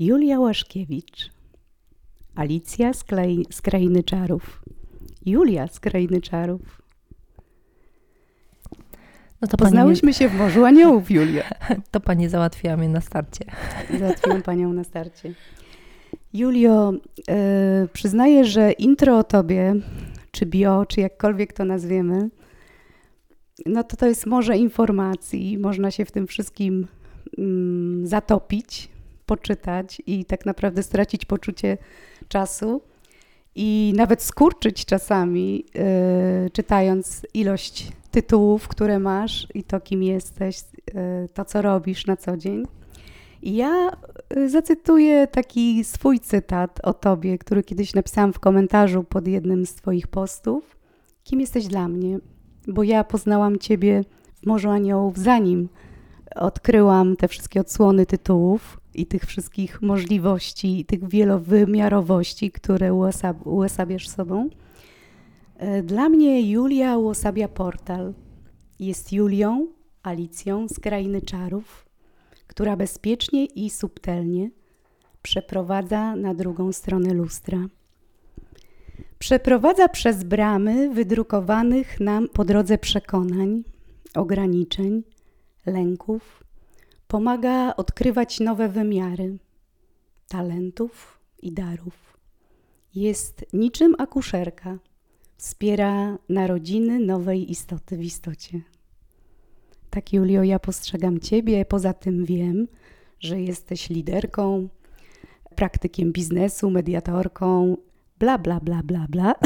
Julia Łaszkiewicz, Alicja z, klei, z Krainy Czarów, Julia z Krainy Czarów. No to Poznałyśmy się w Morzu Aniołów, Julia. to pani załatwiła mnie na starcie. Załatwiłam panią na starcie. Julio, e, przyznaję, że intro o tobie, czy bio, czy jakkolwiek to nazwiemy, no to to jest morze informacji. Można się w tym wszystkim mm, zatopić, poczytać i tak naprawdę stracić poczucie czasu i nawet skurczyć czasami, e, czytając ilość tytułów, które masz i to, kim jesteś, e, to, co robisz na co dzień. I ja e, zacytuję taki swój cytat o tobie, który kiedyś napisałam w komentarzu pod jednym z twoich postów. Kim jesteś dla mnie? Bo ja poznałam ciebie w Morzu Aniołów, zanim odkryłam te wszystkie odsłony tytułów i tych wszystkich możliwości, tych wielowymiarowości, które uosab uosabiasz sobą. E, Dla mnie Julia uosabia portal. Jest Julią, Alicją z Krainy Czarów, która bezpiecznie i subtelnie przeprowadza na drugą stronę lustra. Przeprowadza przez bramy wydrukowanych nam po drodze przekonań, ograniczeń, lęków. Pomaga odkrywać nowe wymiary talentów i darów. Jest niczym akuszerka. Wspiera narodziny nowej istoty w istocie. Tak, Julio, ja postrzegam Ciebie. Poza tym wiem, że jesteś liderką, praktykiem biznesu, mediatorką, bla, bla, bla, bla, bla.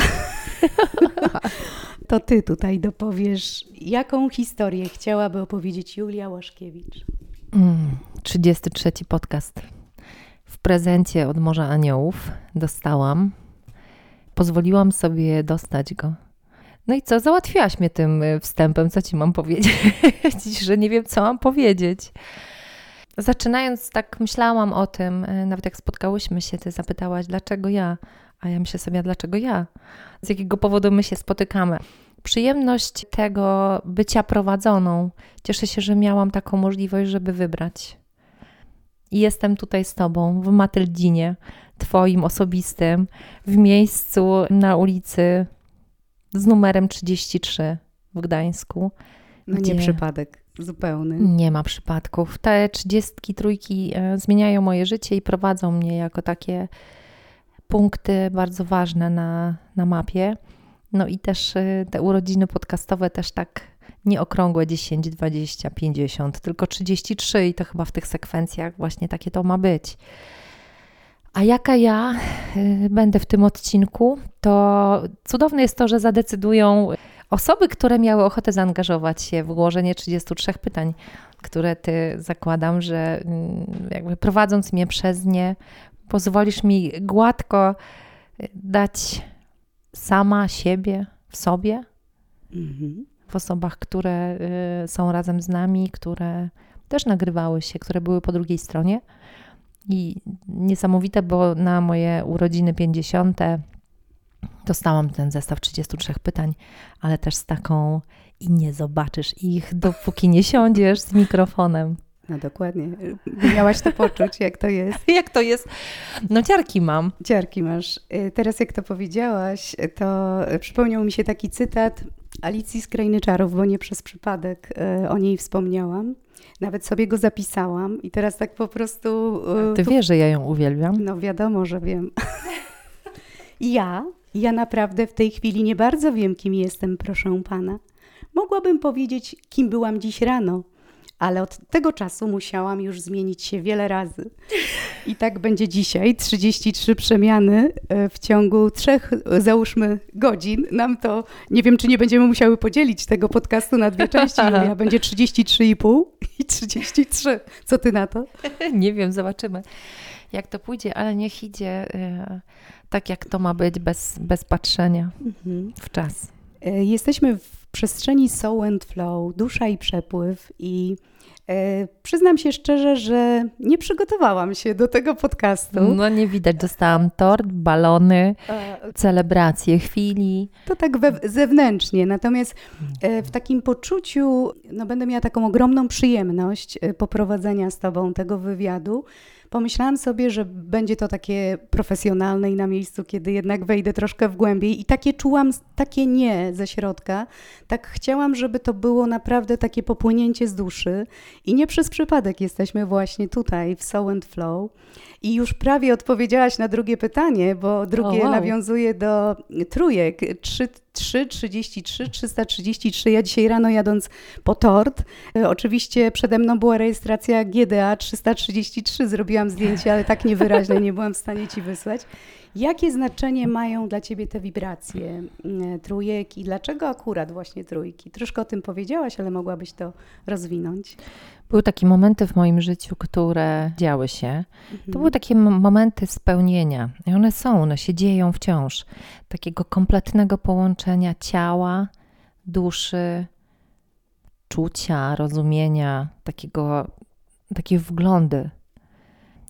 to Ty tutaj dopowiesz, jaką historię chciałaby opowiedzieć Julia Łaszkiewicz. Mm, 33 podcast. W prezencie od Morza Aniołów dostałam. Pozwoliłam sobie dostać go. No i co? Załatwiłaś mnie tym y, wstępem. Co ci mam powiedzieć? że nie wiem, co mam powiedzieć. Zaczynając, tak myślałam o tym, y, nawet jak spotkałyśmy się, ty zapytałaś, dlaczego ja? A ja myślę sobie, dlaczego ja? Z jakiego powodu my się spotykamy? Przyjemność tego bycia prowadzoną. Cieszę się, że miałam taką możliwość, żeby wybrać. I jestem tutaj z Tobą w Matyldzinie, Twoim osobistym, w miejscu na ulicy z numerem 33 w Gdańsku. No nie przypadek, zupełny. Nie ma przypadków. Te trzydziestki trójki e, zmieniają moje życie i prowadzą mnie jako takie punkty bardzo ważne na, na mapie. No i też e, te urodziny podcastowe też tak nieokrągłe 10, 20, 50, tylko 33 i to chyba w tych sekwencjach właśnie takie to ma być. A jaka ja y, będę w tym odcinku, to cudowne jest to, że zadecydują osoby, które miały ochotę zaangażować się w ułożenie 33 pytań, które ty zakładam, że mm, jakby prowadząc mnie przez nie, pozwolisz mi gładko y, dać sama siebie w sobie, Mhm. w osobach, które y, są razem z nami, które też nagrywały się, które były po drugiej stronie. I niesamowite, bo na moje urodziny 50 dostałam ten zestaw 33 pytań, ale też z taką i nie zobaczysz ich, dopóki nie siądziesz z mikrofonem. No dokładnie. Miałaś to poczuć, jak to jest. Jak to jest? No ciarki mam. Ciarki masz. Y, Teraz jak to powiedziałaś, to przypomniał mi się taki cytat Alicji z Krainy Czarów, bo nie przez przypadek y, o niej wspomniałam. Nawet sobie go zapisałam i teraz tak po prostu... y, Ty tu- wiesz, że ja ją uwielbiam. No wiadomo, że wiem. ja, ja naprawdę w tej chwili nie bardzo wiem, kim jestem, proszę pana. Mogłabym powiedzieć, kim byłam dziś rano, ale od tego czasu musiałam już zmienić się wiele razy. I tak będzie dzisiaj, 33 przemiany e, w ciągu trzech, e, załóżmy, godzin. Nam to, nie wiem, czy nie będziemy musiały podzielić tego podcastu na dwie części, Julia. Będzie 33,5 i 33. Co ty na to? Nie wiem, zobaczymy, jak to pójdzie, ale niech idzie y, tak, jak to ma być, bez, bez patrzenia Mhm. w czas. E, Jesteśmy w przestrzeni soul and flow, dusza i przepływ i E, przyznam się szczerze, że nie przygotowałam się do tego podcastu. No nie widać, dostałam tort, balony, celebrację chwili. To tak we, zewnętrznie, natomiast e, w takim poczuciu, no będę miała taką ogromną przyjemność e, poprowadzenia z Tobą tego wywiadu, pomyślałam sobie, że będzie to takie profesjonalne i na miejscu, kiedy jednak wejdę troszkę w głębiej i takie czułam, takie nie ze środka. Tak chciałam, żeby to było naprawdę takie popłynięcie z duszy i nie przez przypadek jesteśmy właśnie tutaj w Soul and Flow. I już prawie odpowiedziałaś na drugie pytanie, bo drugie oh, wow. nawiązuje do trójek 3, 3, 33, 333. Ja dzisiaj rano jadąc po tort, e, oczywiście przede mną była rejestracja GDA 333. Zrobiłam zdjęcie, ale tak niewyraźne nie byłam w stanie ci wysłać. Jakie znaczenie mają dla ciebie te wibracje mm, trójek i dlaczego akurat właśnie trójki? Troszkę o tym powiedziałaś, ale mogłabyś to rozwinąć. Były takie momenty w moim życiu, które działy się. Mhm. To były takie momenty spełnienia. I one są, one się dzieją wciąż. Takiego kompletnego połączenia ciała, duszy, czucia, rozumienia, takiego, takie wglądy.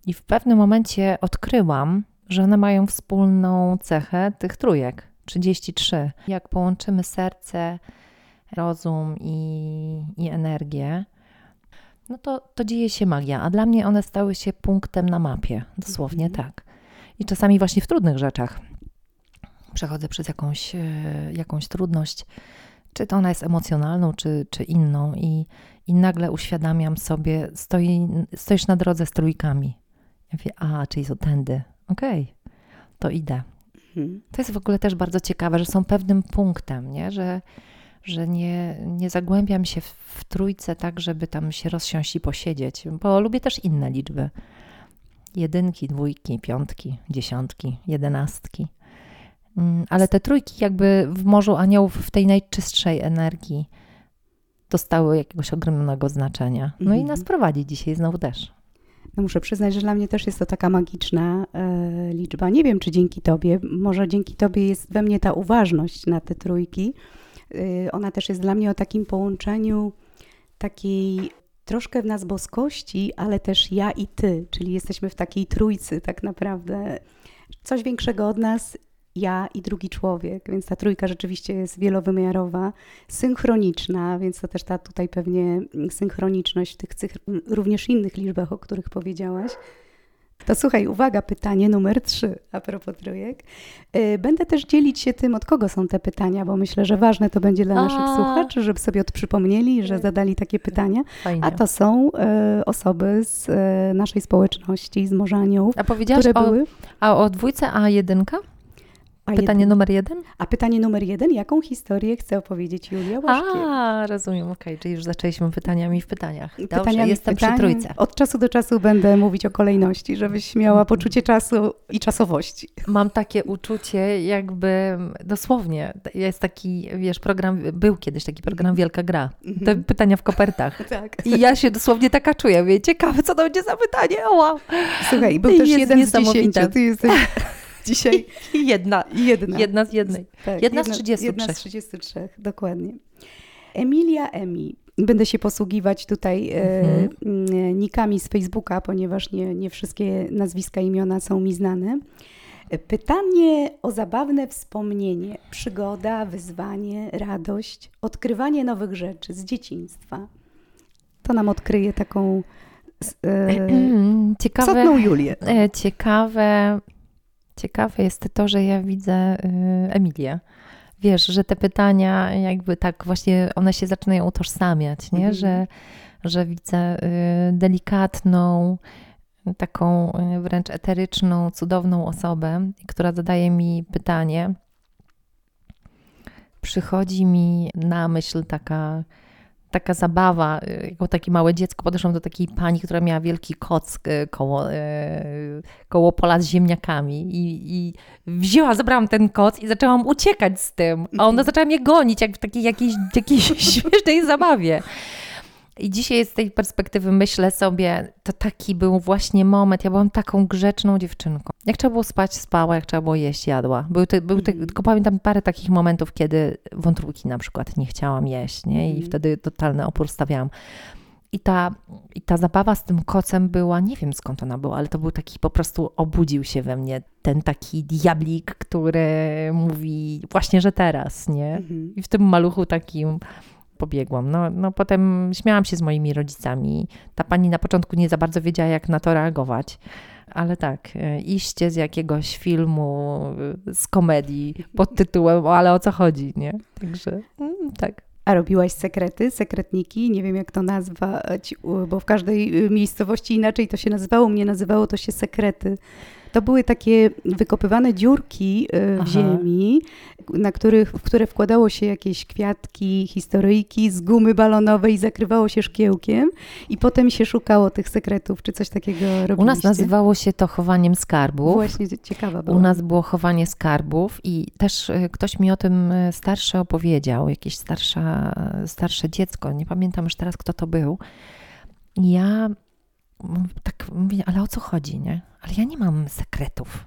I w pewnym momencie odkryłam, że one mają wspólną cechę tych trójek 33. Jak połączymy serce, rozum i, i energię, no to, to dzieje się magia. A dla mnie one stały się punktem na mapie. Dosłownie mhm. tak. I czasami właśnie w trudnych rzeczach przechodzę przez jakąś, e, jakąś trudność, czy to ona jest emocjonalną, czy, czy inną, i, i nagle uświadamiam sobie, stoi, stoisz na drodze z trójkami. Ja mówię, a, czyli są tędy, okej, okay, to idę. Mhm. To jest w ogóle też bardzo ciekawe, że są pewnym punktem, nie? Że, że nie, nie zagłębiam się w, w trójce tak, żeby tam się rozsiąść i posiedzieć, bo lubię też inne liczby. Jedynki, dwójki, piątki, dziesiątki, jedenastki. Mm, ale te trójki jakby w Morzu Aniołów, w tej najczystszej energii dostały jakiegoś ogromnego znaczenia. No i mhm. nas prowadzi dzisiaj znowu też. No muszę przyznać, że dla mnie też jest to taka magiczna e, liczba. Nie wiem, czy dzięki Tobie, może dzięki Tobie jest we mnie ta uważność na te trójki. E, ona też jest dla mnie o takim połączeniu takiej troszkę w nas boskości, ale też ja i Ty, czyli jesteśmy w takiej trójcy tak naprawdę. Coś większego od nas ja i drugi człowiek, więc ta trójka rzeczywiście jest wielowymiarowa, synchroniczna, więc to też ta tutaj pewnie synchroniczność w tych również innych liczbach, o których powiedziałaś. To słuchaj, uwaga, pytanie numer trzy a propos trójek. Y, będę też dzielić się tym, od kogo są te pytania, bo myślę, że ważne to będzie dla naszych a. słuchaczy, żeby sobie odprzypomnieli, że zadali takie pytania. Fajnie. A to są y, osoby z y, naszej społeczności, z Morza Aniołów, a które o, były... A o dwójce A jedynka? A pytanie jeden. numer jeden? A pytanie numer jeden, jaką historię chce opowiedzieć Julia Łaszkiewicz? A, rozumiem, okej, okay. czyli już zaczęliśmy pytaniami w pytaniach. Dobrze, pytaniami jestem pytań. przy trójce. Od czasu do czasu będę mówić o kolejności, żebyś miała poczucie czasu i czasowości. Mam takie uczucie, jakby dosłownie, jest taki, wiesz, program, był kiedyś taki program mhm. Wielka Gra, te mhm. pytania w kopertach. tak. I ja się dosłownie taka czuję, wie, ciekawe, co to będzie za pytanie, o wow. Słuchaj, był też jeden z dziesięciu, ty jesteś... dzisiaj. Jedna. Jedna. Jedna z jednej. Tak, jedna, z 33. Jedna z 33, dokładnie. Emilia Emi. Będę się posługiwać tutaj e, mhm. e, nikami z Facebooka, ponieważ nie, nie wszystkie nazwiska, imiona są mi znane. Pytanie o zabawne wspomnienie, przygoda, wyzwanie, radość, odkrywanie nowych rzeczy z dzieciństwa. To nam odkryje taką e, ciekawe, Julię. E, ciekawe Ciekawe jest to, że ja widzę y, Emilię. Wiesz, że te pytania jakby tak właśnie one się zaczynają utożsamiać, nie? Mhm. Że, że widzę y, delikatną, taką y, wręcz eteryczną, cudowną osobę, która zadaje mi pytanie. Przychodzi mi na myśl taka taka zabawa, y, jako takie małe dziecko podeszłam do takiej pani, która miała wielki koc y, koło, y, koło pola z ziemniakami i, i wzięła, zabrałam ten koc i zaczęłam uciekać z tym, a ona mhm. zaczęła mnie gonić, jak w takiej jakiejś, jakiejś śmiesznej zabawie. I dzisiaj z tej perspektywy myślę sobie, to taki był właśnie moment. Ja byłam taką grzeczną dziewczynką. Jak trzeba było spać, spała, jak trzeba było jeść, jadła. Był te, był te, mhm. tylko pamiętam parę takich momentów, kiedy wątróbki na przykład nie chciałam jeść, nie? I mm. wtedy totalny opór stawiałam. I ta, I ta zabawa z tym kocem była, nie wiem skąd ona była, ale to był taki po prostu obudził się we mnie ten taki diablik, który mówi właśnie, że teraz, nie? Mhm. I w tym maluchu takim pobiegłam. No, no potem śmiałam się z moimi rodzicami. Ta pani na początku nie za bardzo wiedziała, jak na to reagować. Ale tak, e, iście z jakiegoś filmu, e, z komedii pod tytułem ale o co chodzi, nie? Także mm, tak. A robiłaś sekrety, sekretniki? Nie wiem, jak to nazwać, bo w każdej y, miejscowości inaczej to się nazywało. Mnie nazywało to się sekrety. To były takie wykopywane dziurki y, w Aha. ziemi, na których, w które wkładało się jakieś kwiatki, historyjki z gumy balonowej i zakrywało się szkiełkiem i potem się szukało tych sekretów, czy coś takiego robiliście? U nas nazywało się to chowaniem skarbów. Właśnie ciekawa była. U nas było chowanie skarbów i też e, ktoś mi o tym e, starszy opowiedział, jakieś starsza, starsze dziecko, nie pamiętam już teraz kto to był. I ja tak mówię, ale o co chodzi, nie? Ale ja nie mam sekretów.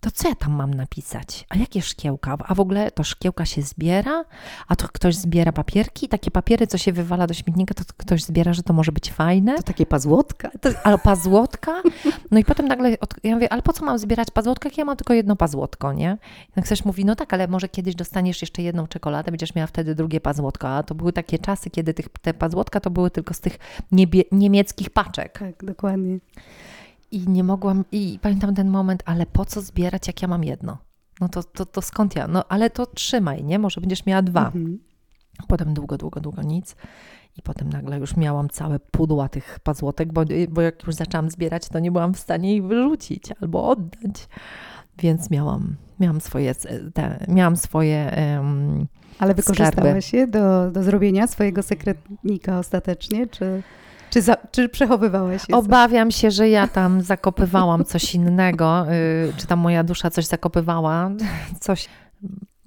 To co ja tam mam napisać? A jakie szkiełka? A w ogóle to szkiełka się zbiera? A to ktoś zbiera papierki? Takie papiery, co się wywala do śmietnika, to ktoś zbiera, że to może być fajne? To takie pazłotka. To, ale pazłotka? No i potem nagle, od, ja mówię, ale po co mam zbierać pazłotka, jak ja mam tylko jedno pazłotko, nie? Tak ktoś mówi, no tak, ale może kiedyś dostaniesz jeszcze jedną czekoladę, będziesz miała wtedy drugie pazłotko. A to były takie czasy, kiedy tych, te pazłotka to były tylko z tych niebie, niemieckich paczek. Tak, dokładnie. I nie mogłam, i pamiętam ten moment, ale po co zbierać, jak ja mam jedno? No to, to, to skąd ja? No ale to trzymaj, nie? Może będziesz miała dwa. Mhm. Potem długo, długo, długo nic. I potem nagle już miałam całe pudła tych pazłotek, bo, bo jak już zaczęłam zbierać, to nie byłam w stanie ich wyrzucić albo oddać. Więc miałam, miałam swoje, te, miałam swoje em, Ale Skarby. wykorzystałaś je do, do zrobienia swojego sekretnika ostatecznie, czy, czy, za, czy przechowywałaś je? Obawiam się, że ja tam zakopywałam coś innego, y, czy tam moja dusza coś zakopywała, coś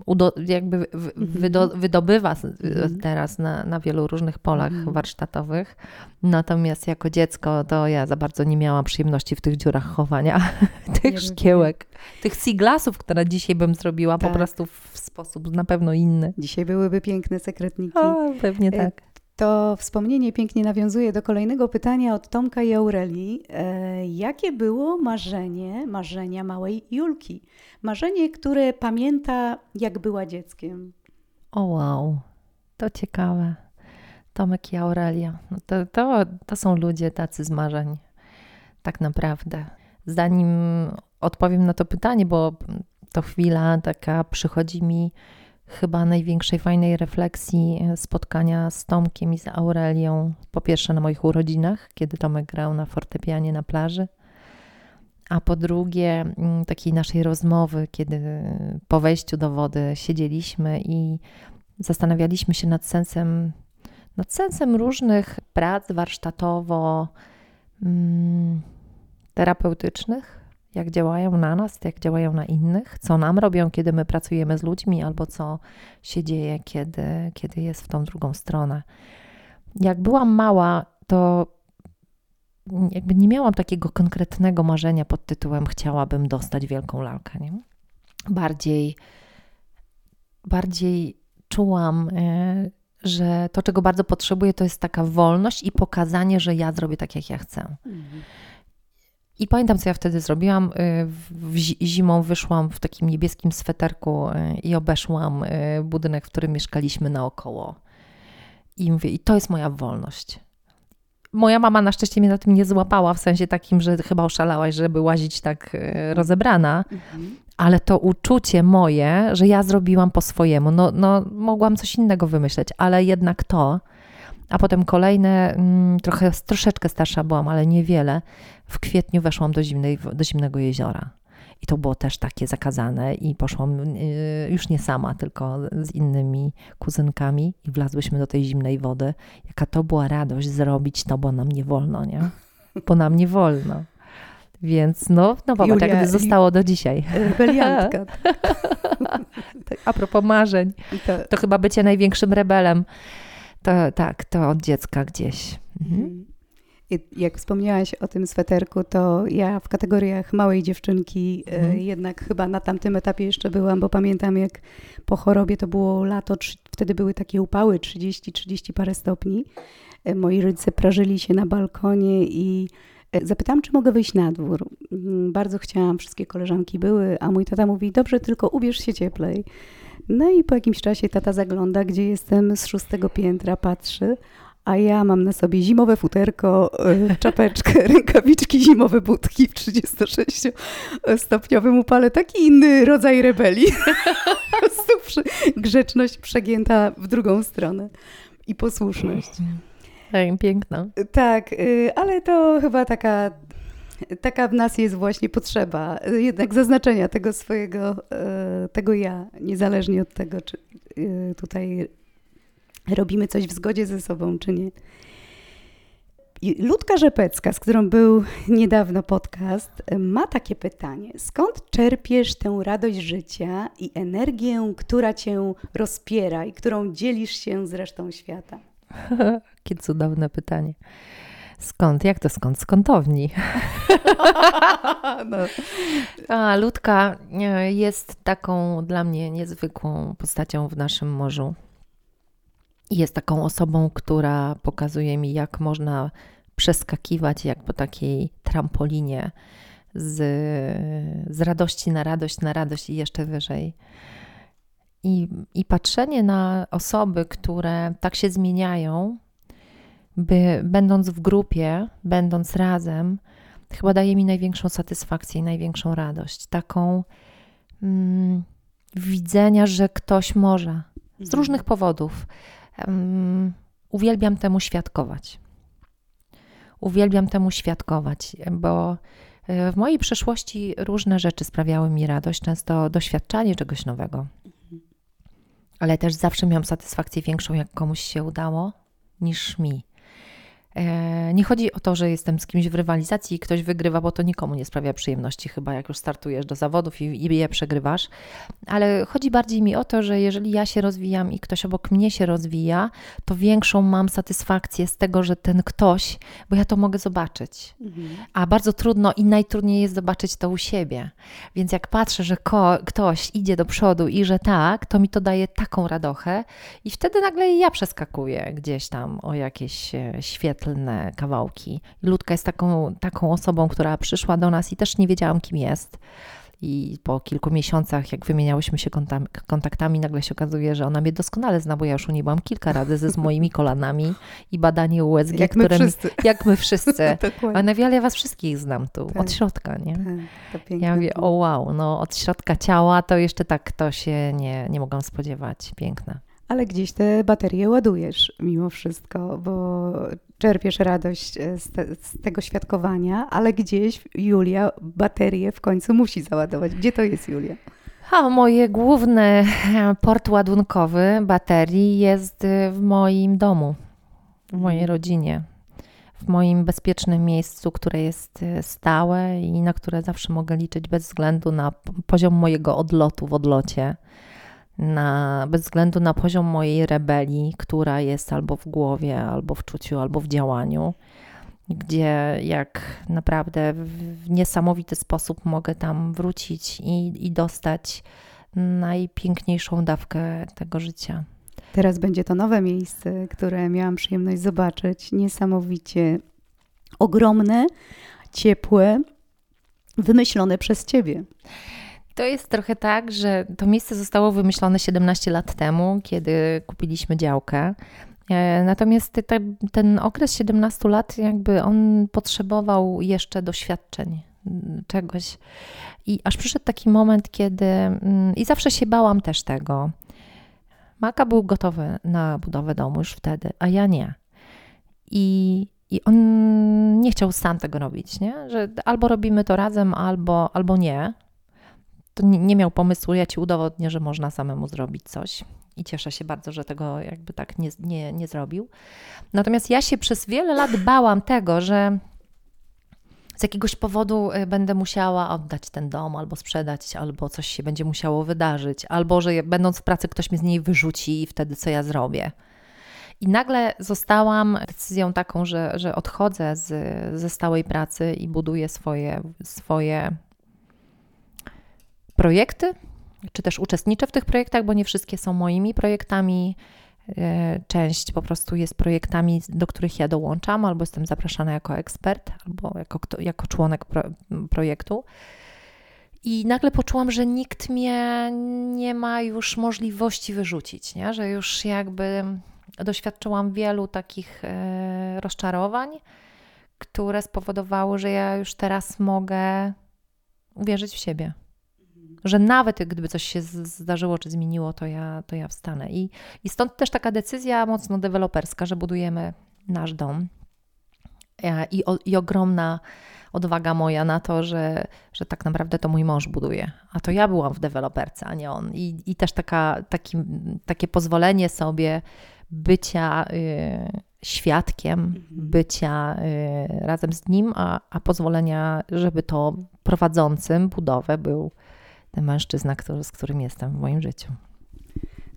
udo, jakby w- wydo, wydobywa s- Mhm. teraz na, na wielu różnych polach Mhm. warsztatowych. Natomiast jako dziecko to ja za bardzo nie miałam przyjemności w tych dziurach chowania tych Nie szkiełek, tych siglasów, które dzisiaj bym zrobiła po Tak. prostu w sposób na pewno inny. Dzisiaj byłyby piękne sekretniki. O, pewnie E, tak. To wspomnienie pięknie nawiązuje do kolejnego pytania od Tomka i Aurelii. E, jakie było marzenie, marzenia małej Julki? Marzenie, które pamięta, jak była dzieckiem. O wow, to ciekawe. Tomek i Aurelia. No to, to, to są ludzie tacy z marzeń. Tak naprawdę. Zanim odpowiem na to pytanie, bo to chwila taka przychodzi mi chyba największej fajnej refleksji e, spotkania z Tomkiem i z Aurelią. Po pierwsze na moich urodzinach, kiedy Tomek grał na fortepianie na plaży. A po drugie, mm, takiej naszej rozmowy, kiedy po wejściu do wody siedzieliśmy i zastanawialiśmy się nad sensem, nad sensem różnych prac warsztatowo mm, terapeutycznych, jak działają na nas, jak działają na innych, co nam robią, kiedy my pracujemy z ludźmi, albo co się dzieje, kiedy, kiedy jest w tą drugą stronę. Jak byłam mała, to jakby nie miałam takiego konkretnego marzenia pod tytułem chciałabym dostać wielką lalkę. Nie? Bardziej, bardziej czułam, e, że to, czego bardzo potrzebuję, to jest taka wolność i pokazanie, że ja zrobię tak, jak ja chcę. I pamiętam, co ja wtedy zrobiłam. Y, Zimą wyszłam w takim niebieskim sweterku y, i obeszłam y, budynek, w którym mieszkaliśmy naokoło. I mówię, i to jest moja wolność. Moja mama na szczęście mnie na tym nie złapała, w sensie takim, że chyba oszalałaś, żeby łazić tak rozebrana, Mhm. ale to uczucie moje, że ja zrobiłam po swojemu, no, no mogłam coś innego wymyśleć, ale jednak to, a potem kolejne, mm, trochę, troszeczkę starsza byłam, ale niewiele, w kwietniu weszłam do, zimnej, do zimnego jeziora. I to było też takie zakazane i poszłam y, już nie sama, tylko z innymi kuzynkami i wlazłyśmy do tej zimnej wody. Jaka to była radość zrobić to, bo nam nie wolno, nie? Bo nam nie wolno. Więc no, no popatrz, Julia, jak zostało do dzisiaj. Rebeliantka. Tak, A propos marzeń, to, to chyba bycie największym rebelem. To tak, to od dziecka gdzieś. Mhm. Jak wspomniałaś o tym sweterku, to ja w kategoriach małej dziewczynki e, Mhm. jednak chyba na tamtym etapie jeszcze byłam, bo pamiętam jak po chorobie to było lato, wtedy były takie upały 30-30 parę stopni. moi rodzice prażyli się na balkonie i zapytałam, czy mogę wyjść na dwór. Mm, bardzo chciałam, wszystkie koleżanki były, a mój tata mówi, dobrze, tylko ubierz się cieplej. No i po jakimś czasie tata zagląda, gdzie jestem z szóstego piętra, patrzy, a ja mam na sobie zimowe futerko, e, czapeczkę, rękawiczki, zimowe budki w 36-stopniowym upale. Taki inny rodzaj rebelii. Grzeczność przegięta w drugą stronę i posłuszność. Piękna. Tak, y, ale to chyba taka, taka w nas jest właśnie potrzeba jednak zaznaczenia tego swojego, e, tego ja, niezależnie od tego, czy tutaj robimy coś w zgodzie ze sobą, czy nie. Ludka Rzepecka, z którą był niedawno podcast, ma takie pytanie. Skąd czerpiesz tę radość życia i energię, która cię rozpiera i którą dzielisz się z resztą świata? Jakie cudowne pytanie. Skąd? Jak to skąd? Skątowni. no. A, Ludka e, jest taką dla mnie niezwykłą postacią w naszym morzu. Jest taką osobą, która pokazuje mi, jak można przeskakiwać jak po takiej trampolinie z, z radości na radość, na radość i jeszcze wyżej. I, I patrzenie na osoby, które tak się zmieniają, by będąc w grupie, będąc razem, chyba daje mi największą satysfakcję i największą radość. Taką mm, widzenia, że ktoś może z mhm. różnych powodów. Um, uwielbiam temu świadkować. Uwielbiam temu świadkować, bo e, w mojej przeszłości różne rzeczy sprawiały mi radość, często doświadczanie czegoś nowego. Mhm. Ale też zawsze miałam satysfakcję większą, jak komuś się udało, niż mi. E, nie chodzi o to, że jestem z kimś w rywalizacji i ktoś wygrywa, bo to nikomu nie sprawia przyjemności, chyba jak już startujesz do zawodów i, i je przegrywasz. Ale chodzi bardziej mi o to, że jeżeli ja się rozwijam i ktoś obok mnie się rozwija, to większą mam satysfakcję z tego, że ten ktoś, bo ja to mogę zobaczyć. Mhm. A bardzo trudno i najtrudniej jest zobaczyć to u siebie. Więc jak patrzę, że ktoś idzie do przodu i że tak, to mi to daje taką radochę, i wtedy nagle ja przeskakuję gdzieś tam o jakieś e, świetle tylne kawałki. Ludka jest taką, taką osobą, która przyszła do nas i też nie wiedziałam, kim jest. I po kilku miesiącach, jak wymieniałyśmy się kontaktami, nagle się okazuje, że ona mnie doskonale zna, bo ja już u niej byłam kilka razy ze z moimi kolanami i badanie USG, jak my wszyscy. jak my wszyscy. A ja was wszystkich znam tu, tak. od środka, nie? Tak, ja mówię, o wow, no od środka ciała to jeszcze tak to się nie, nie mogłam spodziewać. Piękne ale gdzieś te baterie ładujesz mimo wszystko, bo czerpiesz radość e, z, te, z, tego świadkowania, ale gdzieś Julia baterię w końcu musi załadować. Gdzie to jest Julia? A moje główny e, port ładunkowy baterii jest e, w moim domu, w mojej mhm. rodzinie, w moim bezpiecznym miejscu, które jest stałe i na które zawsze mogę liczyć bez względu na poziom mojego odlotu w odlocie na, bez względu na poziom mojej rebelii, która jest albo w głowie, albo w czuciu, albo w działaniu, gdzie jak naprawdę w niesamowity sposób mogę tam wrócić i, i dostać najpiękniejszą dawkę tego życia. Teraz będzie to nowe miejsce, które miałam przyjemność zobaczyć. Niesamowicie ogromne, ciepłe, wymyślone przez ciebie. To jest trochę tak, że to miejsce zostało wymyślone 17 lat temu, kiedy kupiliśmy działkę. E, natomiast te, ten okres 17 lat, jakby on potrzebował jeszcze doświadczeń, mm, czegoś. I aż przyszedł taki moment, kiedy. Mm, I zawsze się bałam też tego. Maka był gotowy na budowę domu już wtedy, a ja nie. I, i on nie chciał sam tego robić, nie? że albo robimy to razem, albo, albo nie to nie, miał pomysłu, ja ci udowodnię, że można samemu zrobić coś. I cieszę się bardzo, że tego jakby tak nie, nie, nie zrobił. Natomiast ja się przez wiele lat bałam tego, że z jakiegoś powodu y, będę musiała oddać ten dom, albo sprzedać, albo coś się będzie musiało wydarzyć, albo że będąc w pracy ktoś mnie z niej wyrzuci i wtedy co ja zrobię. I nagle zostałam decyzją taką, że, że odchodzę z, ze stałej pracy i buduję swoje, swoje projekty, czy też uczestniczę w tych projektach, bo nie wszystkie są moimi projektami. E, część po prostu jest projektami, do których ja dołączam, albo jestem zapraszana jako ekspert, albo jako, jako członek pro, projektu. I nagle poczułam, że nikt mnie nie ma już możliwości wyrzucić, nie? że już jakby doświadczyłam wielu takich e, rozczarowań, które spowodowały, że ja już teraz mogę uwierzyć w siebie że nawet gdyby coś się zdarzyło czy zmieniło, to ja, to ja wstanę. I, I stąd też taka decyzja mocno deweloperska, że budujemy nasz dom. E, I, o, i ogromna odwaga moja na to, że, że tak naprawdę to mój mąż buduje, a to ja byłam w deweloperce, a nie on. I, i też taka, taki, takie pozwolenie sobie bycia y, świadkiem, mhm. bycia y, razem z nim, a, a pozwolenia, żeby to prowadzącym budowę był mężczyzna, który, z którym jestem w moim życiu.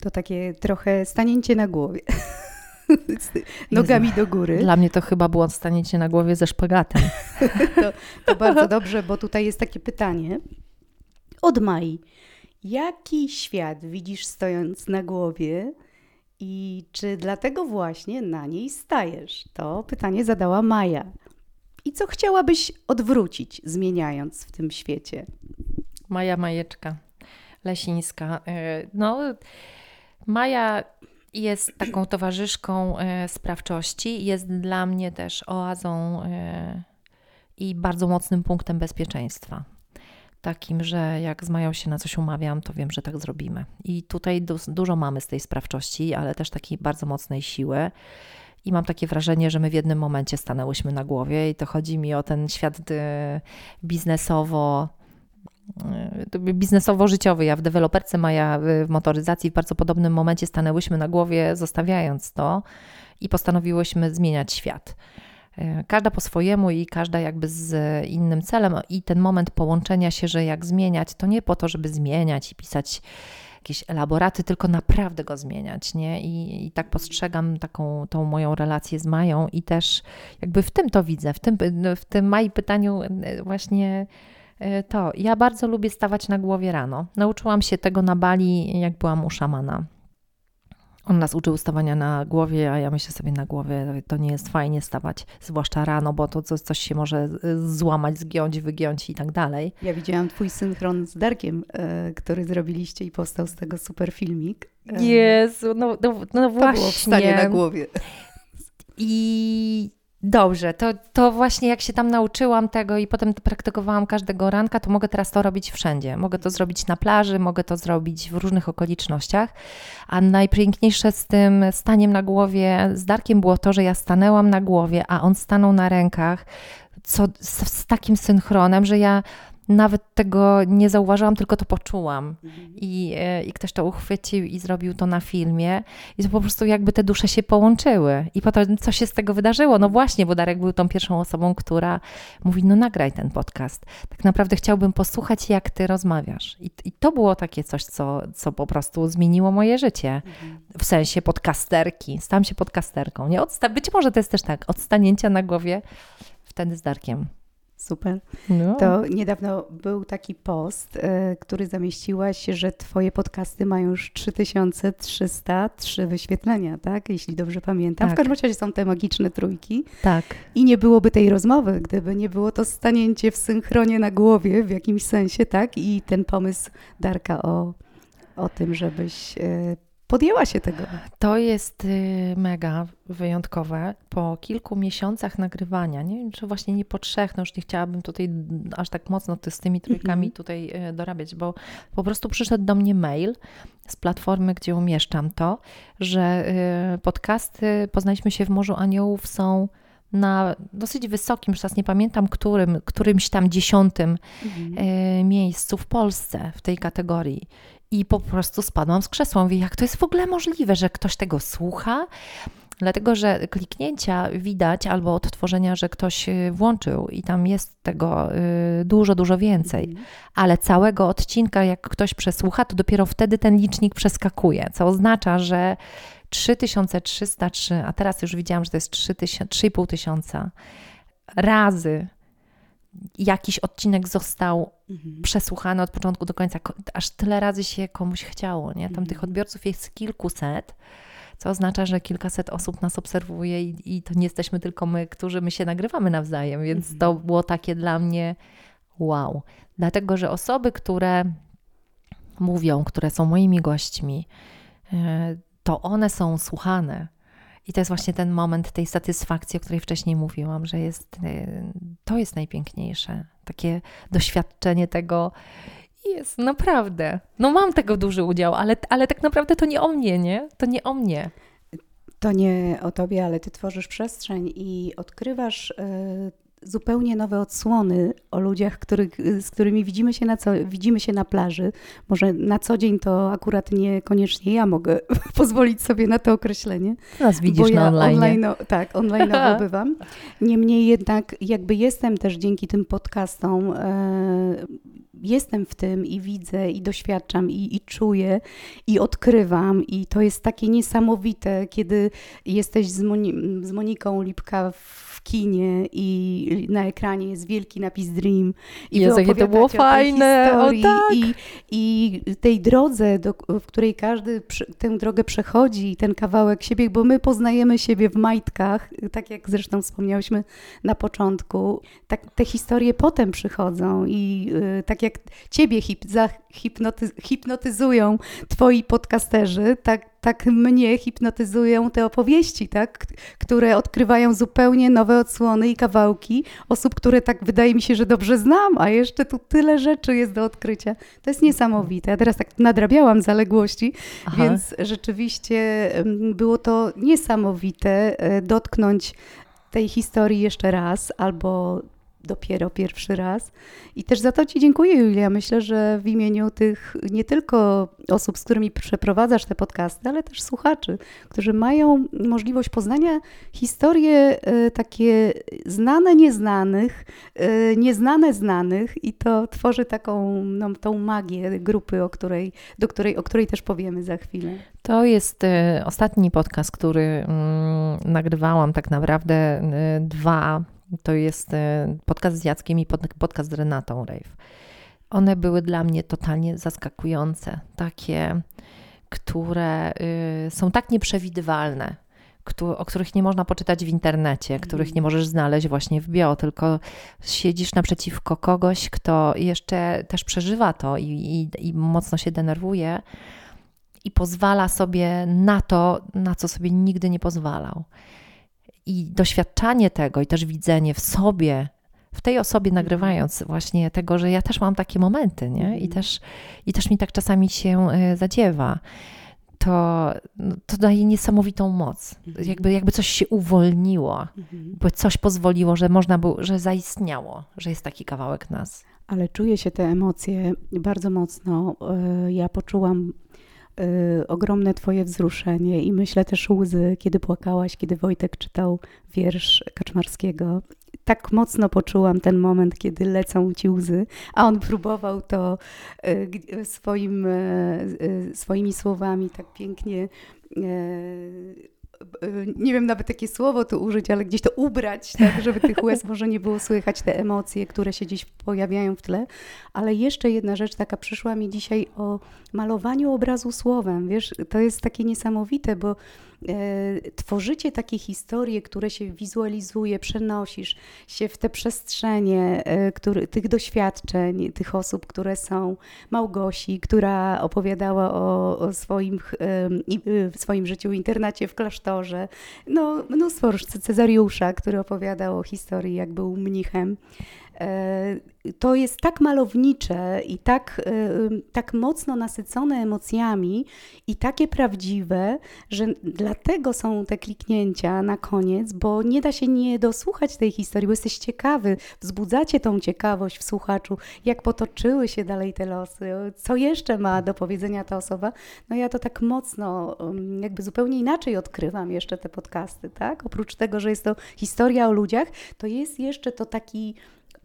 To takie trochę stanięcie na głowie. Nogami do góry. Dla mnie to chyba było stanięcie na głowie ze szpagatem. to, to bardzo dobrze, bo tutaj jest takie pytanie od Mai. Jaki świat widzisz stojąc na głowie i czy dlatego właśnie na niej stajesz? To pytanie zadała Maja. I co chciałabyś odwrócić, zmieniając w tym świecie? Maja Majeczka Lesińska. E, no, Maja jest taką towarzyszką e, sprawczości, jest dla mnie też oazą e, i bardzo mocnym punktem bezpieczeństwa. Takim, że jak z Mają się na coś umawiam, to wiem, że tak zrobimy. I tutaj du dużo mamy z tej sprawczości, ale też takiej bardzo mocnej siły. I mam takie wrażenie, że my w jednym momencie stanęłyśmy na głowie, i to chodzi mi o ten świat biznesowo biznesowo-życiowy. Ja w deweloperce Maja w motoryzacji w bardzo podobnym momencie stanęłyśmy na głowie, zostawiając to i postanowiłyśmy zmieniać świat. E, każda po swojemu i każda jakby z innym celem, i ten moment połączenia się, że jak zmieniać, to nie po to, żeby zmieniać i pisać jakieś elaboraty, tylko naprawdę go zmieniać, nie? I, i tak postrzegam taką tą moją relację z Mają i też jakby w tym to widzę, w tym, w tym Mai pytaniu e, właśnie E, to ja bardzo lubię stawać na głowie rano. Nauczyłam się tego na Bali, jak byłam u szamana. On nas uczył stawania na głowie, a ja myślę sobie na głowie, to nie jest fajnie stawać, zwłaszcza rano, bo to coś się może złamać, zgiąć, wygiąć i tak dalej. Ja widziałam twój synchron z Darkiem, e, który zrobiliście i powstał z tego super filmik. E, Jezu, no, no, no właśnie. To było wstanie na głowie. I Dobrze, to, to właśnie jak się tam nauczyłam tego i potem to praktykowałam każdego ranka, to mogę teraz to robić wszędzie. Mogę to zrobić na plaży, mogę to zrobić w różnych okolicznościach. A najpiękniejsze z tym staniem na głowie z Darkiem było to, że ja stanęłam na głowie, a on stanął na rękach, co z, z takim synchronem, że ja nawet tego nie zauważyłam, tylko to poczułam. Mhm. I, e, I ktoś to uchwycił i zrobił to na filmie. I to po prostu jakby te dusze się połączyły. I potem co się z tego wydarzyło? No właśnie, bo Darek był tą pierwszą osobą, która mówi, no nagraj ten podcast. Tak naprawdę chciałbym posłuchać, jak ty rozmawiasz. I, i to było takie coś, co, co po prostu zmieniło moje życie. Mhm. W sensie podcasterki. Stałam się podcasterką. Nie? Odsta- być może to jest też tak, odstanięcia na głowie wtedy z Darkiem. Super. No. To niedawno był taki post, y, który zamieściłaś, że twoje podcasty mają już 3303 wyświetlenia, tak? Jeśli dobrze pamiętam. Tak. W każdym razie są te magiczne trójki. Tak. I nie byłoby tej rozmowy, gdyby nie było to stanięcie w synchronie na głowie w jakimś sensie, tak? I ten pomysł Darka o, o tym, żebyś y, podjęła się tego. To jest y, mega wyjątkowe. Po kilku miesiącach nagrywania, nie wiem, czy właśnie nie po trzech, no już nie chciałabym tutaj aż tak mocno z tymi trójkami -hmm. tutaj y, dorabiać, bo po prostu przyszedł do mnie mail z platformy, gdzie umieszczam to, że y, podcasty Poznaliśmy się w Morzu Aniołów są na dosyć wysokim, już teraz nie pamiętam, którym, którymś tam dziesiątym mhm. miejscu w Polsce w tej kategorii. I po prostu spadłam z krzesła. Mówię, jak to jest w ogóle możliwe, że ktoś tego słucha? Dlatego, że kliknięcia widać albo odtworzenia, że ktoś y, włączył i tam jest tego y, dużo, dużo więcej. Mhm. Ale całego odcinka, jak ktoś przesłucha, to dopiero wtedy ten licznik przeskakuje, co oznacza, że 3303, a teraz już widziałam, że to jest 3,5 tysiąca razy jakiś odcinek został mhm. przesłuchany od początku do końca, aż tyle razy się komuś chciało, nie? Tam mhm. tych odbiorców jest kilkuset. co oznacza, że kilkaset osób nas obserwuje i, i to nie jesteśmy tylko my, którzy my się nagrywamy nawzajem, więc mhm. to było takie dla mnie wow. Dlatego, że osoby, które mówią, które są moimi gośćmi, e, to one są słuchane. I to jest właśnie ten moment tej satysfakcji, o której wcześniej mówiłam, że jest, e, to jest najpiękniejsze. Takie doświadczenie tego, jest, naprawdę. No mam tego duży udział, ale, ale tak naprawdę to nie o mnie, nie? To nie o mnie. To nie o tobie, ale ty tworzysz przestrzeń i odkrywasz e, zupełnie nowe odsłony o ludziach, których, z którymi widzimy się, na co, widzimy się na plaży. Może na co dzień to akurat niekoniecznie ja mogę pozwolić sobie na to określenie. Nas widzisz ja na online. online tak, online bywam. Niemniej jednak jakby jestem też dzięki tym podcastom, e, jestem w tym i widzę i doświadczam i, i czuję i odkrywam i to jest takie niesamowite, kiedy jesteś z, Moni z Moniką Lipka w kinie i na ekranie jest wielki napis Dream. I Jezu, jakie to było fajne! O, tak. i, I tej drodze, do, w której każdy tę drogę przechodzi, ten kawałek siebie, bo my poznajemy siebie w majtkach, tak jak zresztą wspomniałyśmy na początku. Tak, te historie potem przychodzą i y, tak jak ciebie hip, hipnoty, hipnotyzują twoi podcasterzy, tak tak mnie hipnotyzują te opowieści, tak? które odkrywają zupełnie nowe odsłony i kawałki osób, które tak wydaje mi się, że dobrze znam, a jeszcze tu tyle rzeczy jest do odkrycia. To jest niesamowite. Ja teraz tak nadrabiałam zaległości, Aha. więc rzeczywiście było to niesamowite e, dotknąć tej historii jeszcze raz albo dopiero pierwszy raz. I też za to Ci dziękuję, Julia. Myślę, że w imieniu tych nie tylko osób, z którymi przeprowadzasz te podcasty, ale też słuchaczy, którzy mają możliwość poznania historie e, takie znane nieznanych, e, nieznane znanych i to tworzy taką no, tą magię grupy, o której, do której, o której też powiemy za chwilę. To jest e, ostatni podcast, który mm, nagrywałam tak naprawdę dwa to jest e, podcast z Jackiem i podcast z Renatą Rave. One były dla mnie totalnie zaskakujące, takie, które y, są tak nieprzewidywalne, o których nie można poczytać w internecie, których nie możesz znaleźć właśnie w bio, tylko siedzisz naprzeciwko kogoś, kto jeszcze też przeżywa to i, i, i mocno się denerwuje i pozwala sobie na to, na co sobie nigdy nie pozwalał. I doświadczanie tego i też widzenie w sobie, w tej osobie mhm. nagrywając właśnie tego, że ja też mam takie momenty, nie? I mhm. też, i też mi tak czasami się e, zadziewa. To, no, to daje niesamowitą moc. Mhm. Jakby, jakby coś się uwolniło, bo coś pozwoliło, że można było, że zaistniało, że jest taki kawałek nas. Ale czuję się te emocje bardzo mocno. E, ja poczułam y, ogromne Twoje wzruszenie i myślę też łzy, kiedy płakałaś, kiedy Wojtek czytał wiersz Kaczmarskiego. Tak mocno poczułam ten moment, kiedy lecą ci łzy, a on próbował to y, swoim, y, swoimi słowami tak pięknie nie wiem nawet jakie słowo tu użyć, ale gdzieś to ubrać, tak, żeby tych łez może nie było słychać, te emocje, które się gdzieś pojawiają w tle. Ale jeszcze jedna rzecz taka przyszła mi dzisiaj o malowaniu obrazu słowem. Wiesz, to jest takie niesamowite, bo tworzycie takie historie, które się wizualizuje, przenosisz się w te przestrzenie e, który, tych doświadczeń, tych osób, które są. Małgosi, która opowiadała o, o swoim, w swoim życiu w internacie w klasztorze. No, mnóstwo Cezariusza, który opowiadał o historii, jak był mnichem. To jest tak malownicze i tak, tak mocno nasycone emocjami i takie prawdziwe, że dlatego są te kliknięcia na koniec, bo nie da się nie dosłuchać tej historii, bo jesteś ciekawy, wzbudzacie tą ciekawość w słuchaczu, jak potoczyły się dalej te losy, co jeszcze ma do powiedzenia ta osoba. No ja to tak mocno, jakby zupełnie inaczej odkrywam jeszcze te podcasty, tak? Oprócz tego, że jest to historia o ludziach, to jest jeszcze to taki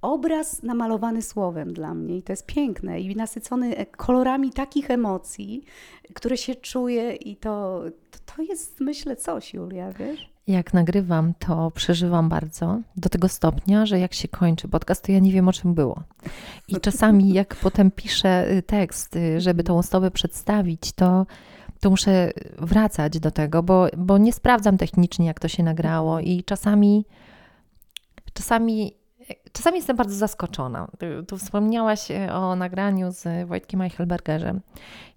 obraz namalowany słowem dla mnie i to jest piękne i nasycony kolorami takich emocji, które się czuje i to, to, to jest myślę coś, Julia, wiesz? Jak nagrywam, to przeżywam bardzo do tego stopnia, że jak się kończy podcast, to ja nie wiem o czym było. I czasami jak potem piszę y, tekst, y, żeby tą osobę przedstawić, to to muszę wracać do tego, bo, bo nie sprawdzam technicznie, jak to się nagrało i czasami, czasami, czasami jestem bardzo zaskoczona. Tu, wspomniałaś e, o nagraniu z Wojtkiem Eichelbergerem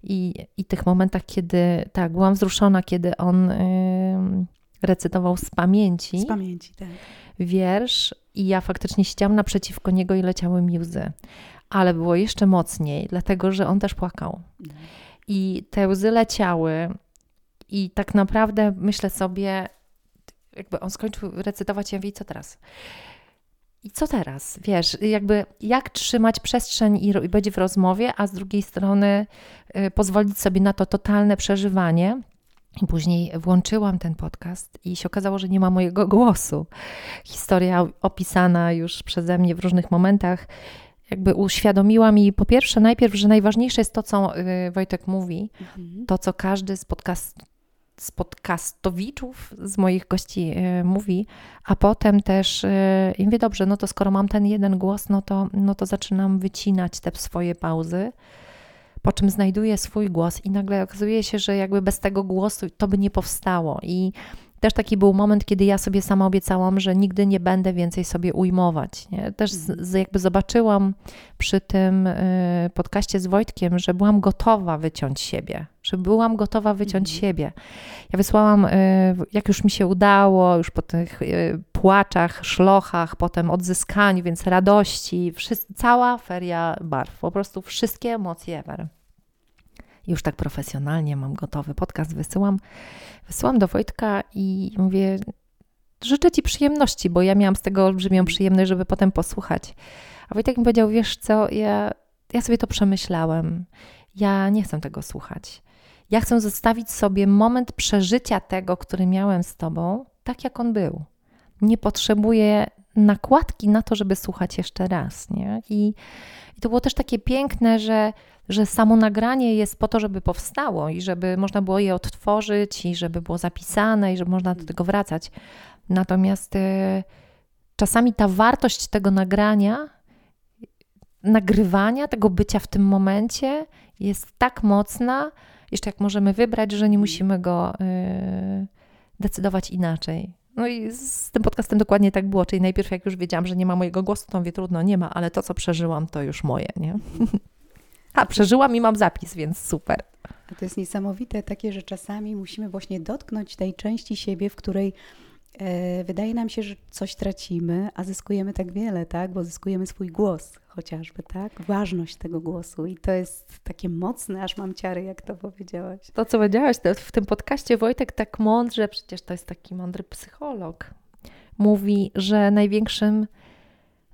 i, i tych momentach, kiedy, tak, byłam wzruszona, kiedy on y, recytował z pamięci. Z pamięci, tak. Wiersz i ja faktycznie siedziałam naprzeciwko niego i leciały mi łzy. Ale było jeszcze mocniej, dlatego że on też płakał. Mhm. I te łzy leciały, i tak naprawdę myślę sobie, jakby on skończył recytować, ja mówię, co teraz? I co teraz? Wiesz, jakby jak trzymać przestrzeń i, być w rozmowie, a z drugiej strony y, pozwolić sobie na to totalne przeżywanie. I później włączyłam ten podcast i się okazało, że nie ma mojego głosu. Historia opisana już przeze mnie w różnych momentach jakby uświadomiła mi po pierwsze najpierw, że najważniejsze jest to, co y, Wojtek mówi, mhm. to, co każdy z, podcast, z podcastowiczów, z moich gości y, mówi, a potem też i mówię, dobrze, no to skoro mam ten jeden głos, no to, no to zaczynam wycinać te swoje pauzy, po czym znajduję swój głos i nagle okazuje się, że jakby bez tego głosu to by nie powstało. I też taki był moment, kiedy ja sobie sama obiecałam, że nigdy nie będę więcej sobie ujmować. Nie? Też z, jakby zobaczyłam przy tym y, podcaście z Wojtkiem, że byłam gotowa wyciąć siebie, że byłam gotowa wyciąć mhm. siebie. Ja wysłałam, y, jak już mi się udało, już po tych y, płaczach, szlochach, potem odzyskaniu, więc radości, cała feria barw, po prostu wszystkie emocje ever już tak profesjonalnie mam gotowy podcast, wysyłam, wysyłam do Wojtka i mówię, życzę Ci przyjemności, bo ja miałam z tego olbrzymią przyjemność, żeby potem posłuchać. A Wojtek mi powiedział, wiesz co, ja, ja sobie to przemyślałem, ja nie chcę tego słuchać. Ja chcę zostawić sobie moment przeżycia tego, który miałem z Tobą, tak jak on był. Nie potrzebuję nakładki na to, żeby słuchać jeszcze raz. Nie? I, I to było też takie piękne, że że samo nagranie jest po to, żeby powstało i żeby można było je odtworzyć i żeby było zapisane i żeby można do tego wracać. Natomiast y, czasami ta wartość tego nagrania, nagrywania, tego bycia w tym momencie jest tak mocna, jeszcze jak możemy wybrać, że nie musimy go y, decydować inaczej. No i z tym podcastem dokładnie tak było, czyli najpierw jak już wiedziałam, że nie ma mojego głosu, to mówię, trudno, nie ma, ale to, co przeżyłam, to już moje, nie? A, przeżyłam i mam zapis, więc super. To jest niesamowite takie, że czasami musimy właśnie dotknąć tej części siebie, w której e, wydaje nam się, że coś tracimy, a zyskujemy tak wiele, tak? Bo zyskujemy swój głos chociażby, tak? Ważność tego głosu i to jest takie mocne, aż mam ciary, jak to powiedziałaś. To, co powiedziałaś w tym podcaście, Wojtek tak mądrze, przecież to jest taki mądry psycholog, mówi, że największym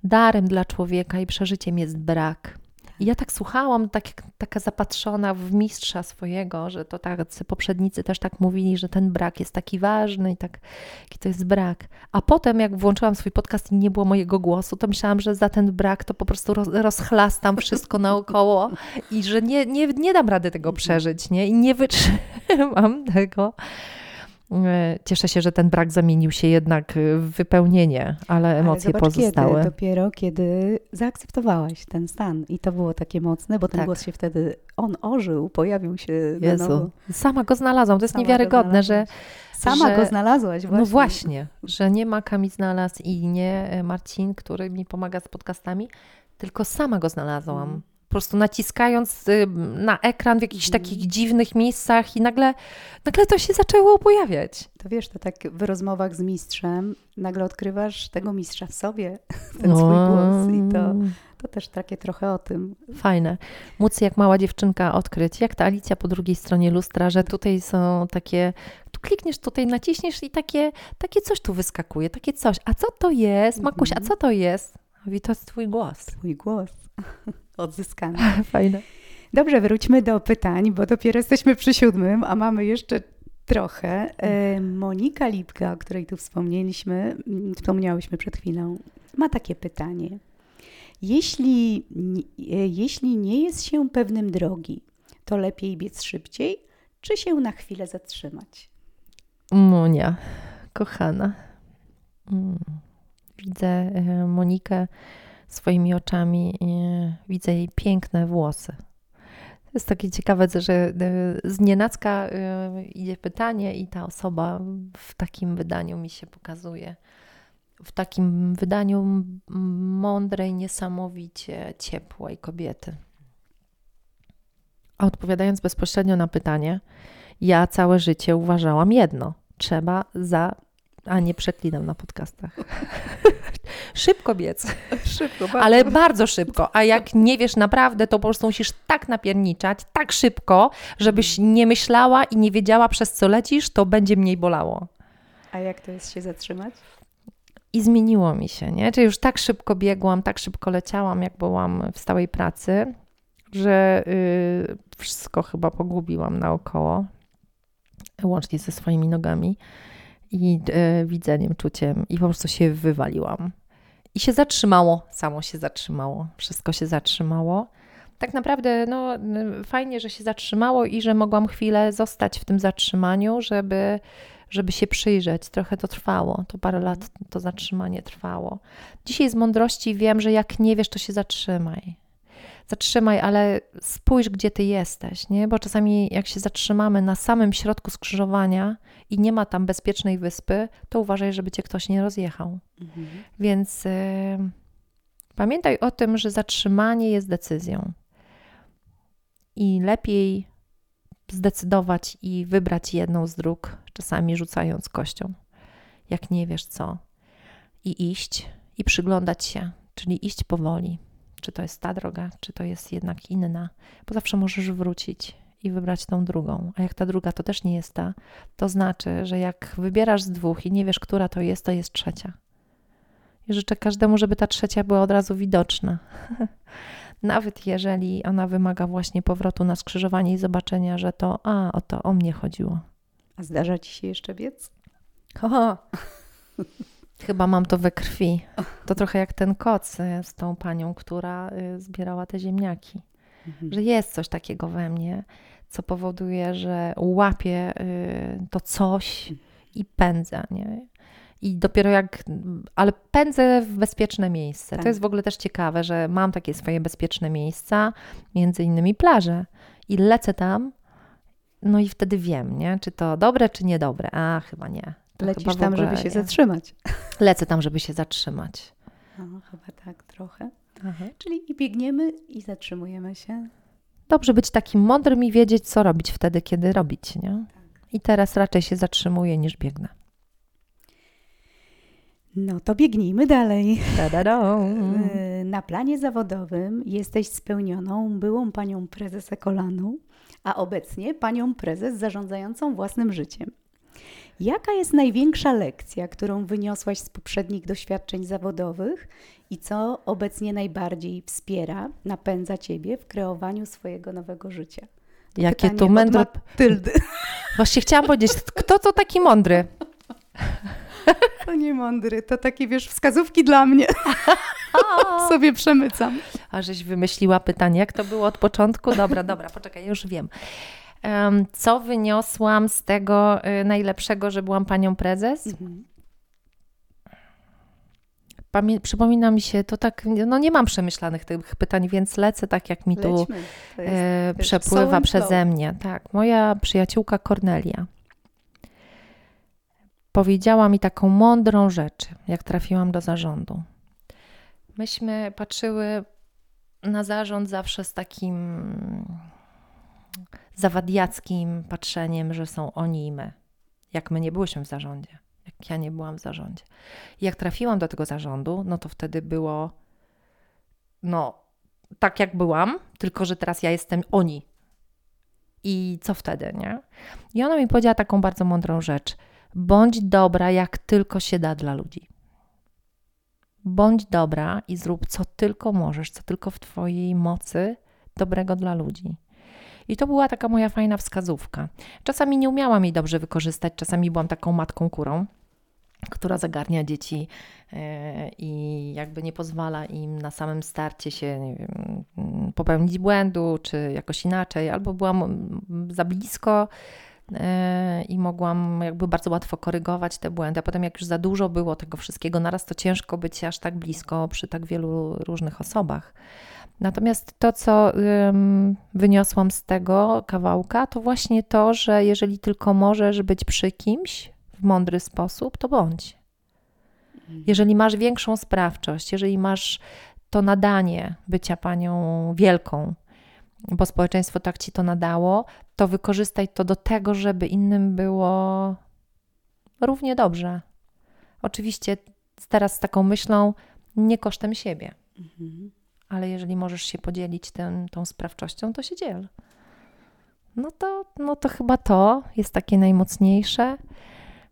darem dla człowieka i przeżyciem jest brak. I ja tak słuchałam, tak, taka zapatrzona w mistrza swojego, że to tacy poprzednicy też tak mówili, że ten brak jest taki ważny i tak, jaki to jest brak. A potem, jak włączyłam swój podcast i nie było mojego głosu, to myślałam, że za ten brak to po prostu roz, rozchlastam wszystko naokoło i że nie, nie, nie dam rady tego przeżyć, nie? I nie wytrzymam tego. E, cieszę się, że ten brak zamienił się jednak w wypełnienie, ale emocje ale pozostały. Kiedy, dopiero kiedy zaakceptowałaś ten stan i to było takie mocne, bo ten tak. głos się wtedy, on ożył, pojawił się Jezu. na nowo. Sama go znalazłam, to jest Sama niewiarygodne, że... Sama że, go znalazłaś właśnie. No właśnie, że nie Maka mi znalazł i nie e, Marcin, który mi pomaga z podcastami, tylko sama go znalazłam. Po prostu naciskając y, na ekran w jakichś mm. takich dziwnych miejscach i nagle, nagle to się zaczęło pojawiać. To wiesz, to tak w rozmowach z mistrzem nagle odkrywasz tego mistrza w sobie, ten no. swój głos i to, to też takie trochę o tym. Fajne. Móc jak mała dziewczynka odkryć, jak ta Alicja po drugiej stronie lustra, że tutaj są takie, tu klikniesz, tutaj naciśniesz i takie, takie coś tu wyskakuje, takie coś. A co to jest? Makuś, a mhm. co to jest? Mówi, to jest twój głos. Twój głos. odzyskane. Fajne. Dobrze, wróćmy do pytań, bo dopiero jesteśmy przy siódmym, a mamy jeszcze trochę. E, Monika Lipka, o której tu wspomnieliśmy, mm, wspomniałyśmy przed chwilą, ma takie pytanie. Jeśli, e, jeśli nie jest się pewnym drogi, to lepiej biec szybciej, czy się na chwilę zatrzymać? Monia, kochana. Mm. Widzę e, Monikę swoimi oczami widzę jej piękne włosy. Jest takie ciekawe, że e, z nienacka e, idzie pytanie i ta osoba w takim wydaniu mi się pokazuje. W takim wydaniu mądrej, niesamowicie ciepłej kobiety. A odpowiadając bezpośrednio na pytanie, ja całe życie uważałam jedno: trzeba za. A nie przeklinam na podcastach. szybko biec. Szybko, bardzo. Ale bardzo szybko. A jak nie wiesz naprawdę, to po prostu musisz tak napierniczać, tak szybko, żebyś nie myślała i nie wiedziała, przez co lecisz, to będzie mniej bolało. A jak to jest się zatrzymać? I zmieniło mi się, nie? Czyli już tak szybko biegłam, tak szybko leciałam, jak byłam w stałej pracy, że yy, wszystko chyba pogubiłam naokoło, łącznie ze swoimi nogami i yy, widzeniem, czuciem, i po prostu się wywaliłam. I się zatrzymało, samo się zatrzymało, wszystko się zatrzymało. Tak naprawdę, no, fajnie, że się zatrzymało i że mogłam chwilę zostać w tym zatrzymaniu, żeby, żeby się przyjrzeć. Trochę to trwało, to parę lat to zatrzymanie trwało. Dzisiaj z mądrości wiem, że jak nie wiesz, to się zatrzymaj zatrzymaj, ale spójrz, gdzie ty jesteś, nie? Bo czasami jak się zatrzymamy na samym środku skrzyżowania i nie ma tam bezpiecznej wyspy, to uważaj, żeby cię ktoś nie rozjechał. Mhm. Więc y, pamiętaj o tym, że zatrzymanie jest decyzją. I lepiej zdecydować i wybrać jedną z dróg, czasami rzucając kością, jak nie wiesz co, i iść i przyglądać się, czyli iść powoli czy to jest ta droga, czy to jest jednak inna, bo zawsze możesz wrócić i wybrać tą drugą. A jak ta druga to też nie jest ta, to znaczy, że jak wybierasz z dwóch i nie wiesz, która to jest, to jest trzecia. I życzę każdemu, żeby ta trzecia była od razu widoczna. Nawet jeżeli ona wymaga właśnie powrotu na skrzyżowanie i zobaczenia, że to, a, o to o mnie chodziło. A zdarza ci się jeszcze biec? Ho, Chyba mam to we krwi. To trochę jak ten koc y, z tą panią, która y, zbierała te ziemniaki. Mhm. Że jest coś takiego we mnie, co powoduje, że łapię y, to coś i pędzę. Nie? I dopiero jak, ale pędzę w bezpieczne miejsce. Tak. To jest w ogóle też ciekawe, że mam takie swoje bezpieczne miejsca, między innymi plaże. I lecę tam, no i wtedy wiem, nie? czy to dobre, czy niedobre. A, chyba nie. Lecisz tam, żeby się zatrzymać. Lecę tam, żeby się zatrzymać. No, chyba tak trochę. Aha. Czyli i biegniemy i zatrzymujemy się. Dobrze być takim mądrym i wiedzieć, co robić wtedy, kiedy robić, nie? Tak. I teraz raczej się zatrzymuję niż biegnę. No to biegnijmy dalej. Na planie zawodowym jesteś spełnioną byłą panią prezes Ekolanu, a obecnie panią prezes zarządzającą własnym życiem. Jaka jest największa lekcja, którą wyniosłaś z poprzednich doświadczeń zawodowych i co obecnie najbardziej wspiera, napędza ciebie w kreowaniu swojego nowego życia? To Jakie to mądre. Tyldy. Właśnie chciałam powiedzieć, kto to taki mądry? To nie mądry, to takie wiesz, wskazówki dla mnie. Sobie przemycam. A żeś wymyśliła pytanie, jak to było od początku? Dobra, dobra, poczekaj, już wiem co wyniosłam z tego y, najlepszego, że byłam panią prezes? Mhm. Pamię przypomina mi się, to tak, no nie mam przemyślanych tych pytań, więc lecę tak, jak mi tu e, przepływa przeze mnie. Tak, moja przyjaciółka Kornelia powiedziała mi taką mądrą rzecz, jak trafiłam do zarządu. Myśmy patrzyły na zarząd zawsze z takim zawadiackim patrzeniem, że są oni i my. Jak my nie byłyśmy w zarządzie, jak ja nie byłam w zarządzie. I jak trafiłam do tego zarządu, no to wtedy było no tak jak byłam, tylko że teraz ja jestem oni. I co wtedy, nie? I ona mi powiedziała taką bardzo mądrą rzecz. Bądź dobra, jak tylko się da dla ludzi. Bądź dobra i zrób co tylko możesz, co tylko w Twojej mocy dobrego dla ludzi. I to była taka moja fajna wskazówka. Czasami nie umiałam jej dobrze wykorzystać, czasami byłam taką matką kurą która zagarnia dzieci e, i jakby nie pozwala im na samym starcie się wiem, popełnić błędu, czy jakoś inaczej, albo byłam za blisko, e, i mogłam jakby bardzo łatwo korygować te błędy. A potem, jak już za dużo było tego wszystkiego, naraz to ciężko być aż tak blisko przy tak wielu różnych osobach. Natomiast to, co wyniosłam z tego kawałka, to właśnie to, że jeżeli tylko możesz być przy kimś w mądry sposób, to bądź. Mhm. Jeżeli masz większą sprawczość, jeżeli masz to nadanie bycia panią wielką, bo społeczeństwo tak ci to nadało, to wykorzystaj to do tego, żeby innym było równie dobrze. Oczywiście teraz z taką myślą, nie kosztem siebie. Mhm. Ale jeżeli możesz się podzielić tą sprawczością, to się dziel. No to, no to chyba to jest takie najmocniejsze.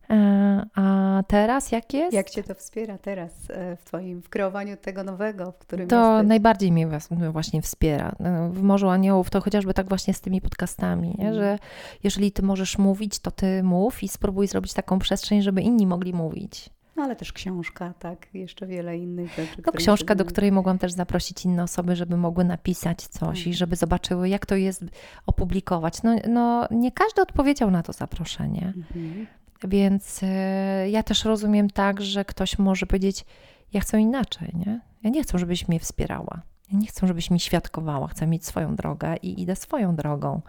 E, a teraz jak jest? Jak cię to wspiera teraz e, w twoim w kreowaniu tego nowego, w którym To jesteś? najbardziej mnie właśnie wspiera. E, w Morzu Aniołów to chociażby tak właśnie z tymi podcastami, mm. że jeżeli ty możesz mówić, to ty mów i spróbuj zrobić taką przestrzeń, żeby inni mogli mówić. No ale też książka, tak, jeszcze wiele innych rzeczy. No książka, do której mogłam też zaprosić inne osoby, żeby mogły napisać coś i mhm. żeby zobaczyły, jak to jest opublikować. No, no nie każdy odpowiedział na to zaproszenie. Mhm. Więc e, ja też rozumiem tak, że ktoś może powiedzieć, ja chcę inaczej, nie? Ja nie chcę, żebyś mnie wspierała. Ja nie chcę, żebyś mi świadkowała. Chcę mieć swoją drogę i idę swoją drogą.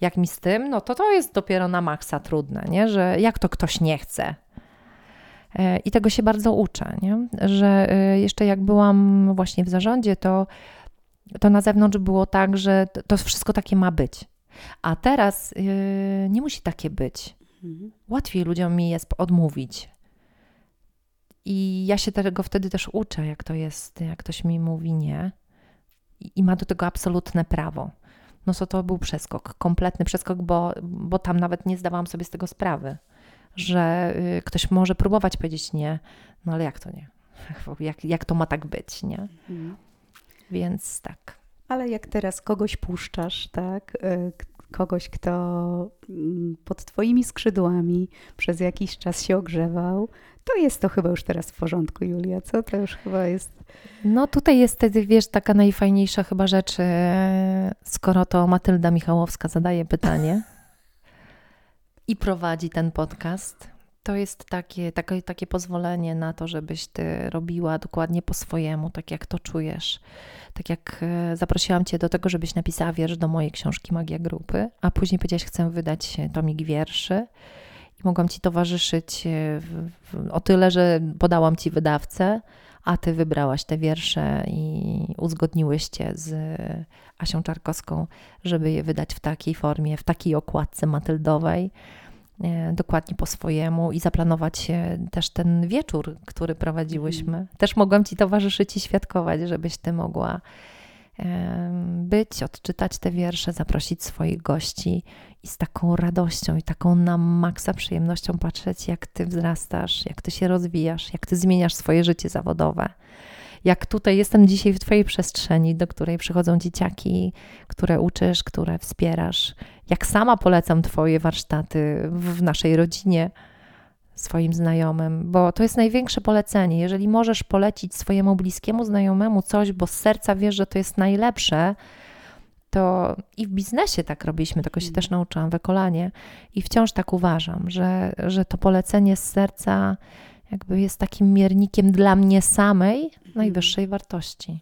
Jak mi z tym, no to to jest dopiero na maksa trudne, nie? Że jak to ktoś nie chce. E, I tego się bardzo uczę, nie? Że e, jeszcze jak byłam właśnie w zarządzie, to, to na zewnątrz było tak, że to wszystko takie ma być. A teraz nie musi takie być. Mhm. Łatwiej ludziom mi jest odmówić. I ja się tego wtedy też uczę, jak to jest, jak ktoś mi mówi nie i, i ma do tego absolutne prawo. No to to był przeskok, kompletny przeskok, bo, bo tam nawet nie zdawałam sobie z tego sprawy, że y, ktoś może próbować powiedzieć nie, no ale jak to nie? Jak, jak to ma tak być, nie? Mhm. Więc tak. Ale jak teraz kogoś puszczasz, tak, y, kogoś, kto mm, pod Twoimi skrzydłami przez jakiś czas się ogrzewał, to jest to chyba już teraz w porządku, Julia, co? To już chyba jest. No tutaj jest wtedy, wiesz, taka najfajniejsza chyba rzecz, skoro to Matylda Michałowska zadaje pytanie i prowadzi ten podcast. To jest takie, takie, takie pozwolenie na to, żebyś ty robiła dokładnie po swojemu, tak jak to czujesz tak jak e, zaprosiłam Cię do tego, żebyś napisała wiersz do mojej książki Magia Grupy, a później powiedziałaś, chcę wydać tomik wierszy i mogłam Ci towarzyszyć e, w, w, o tyle, że podałam Ci wydawcę, a Ty wybrałaś te wiersze i uzgodniłyście z Asią Czarkowską, żeby je wydać w takiej formie, w takiej okładce matyldowej. E, dokładnie po swojemu i zaplanować też ten wieczór, który prowadziłyśmy. Mhm. Też mogłam Ci towarzyszyć i świadkować, żebyś Ty mogła być, odczytać te wiersze, zaprosić swoich gości i z taką radością i taką na maksa przyjemnością patrzeć, jak Ty wzrastasz, jak Ty się rozwijasz, jak Ty zmieniasz swoje życie zawodowe jak tutaj jestem dzisiaj w Twojej przestrzeni, do której przychodzą dzieciaki, które uczysz, które wspierasz, jak sama polecam Twoje warsztaty w naszej rodzinie swoim znajomym, bo to jest największe polecenie. Jeżeli możesz polecić swojemu bliskiemu znajomemu coś, bo z serca wiesz, że to jest najlepsze, to i w biznesie tak robiliśmy, tego się mm. też nauczyłam w Ekolanie i wciąż tak uważam, że, że to polecenie z serca jakby jest takim miernikiem dla mnie samej mhm. najwyższej wartości.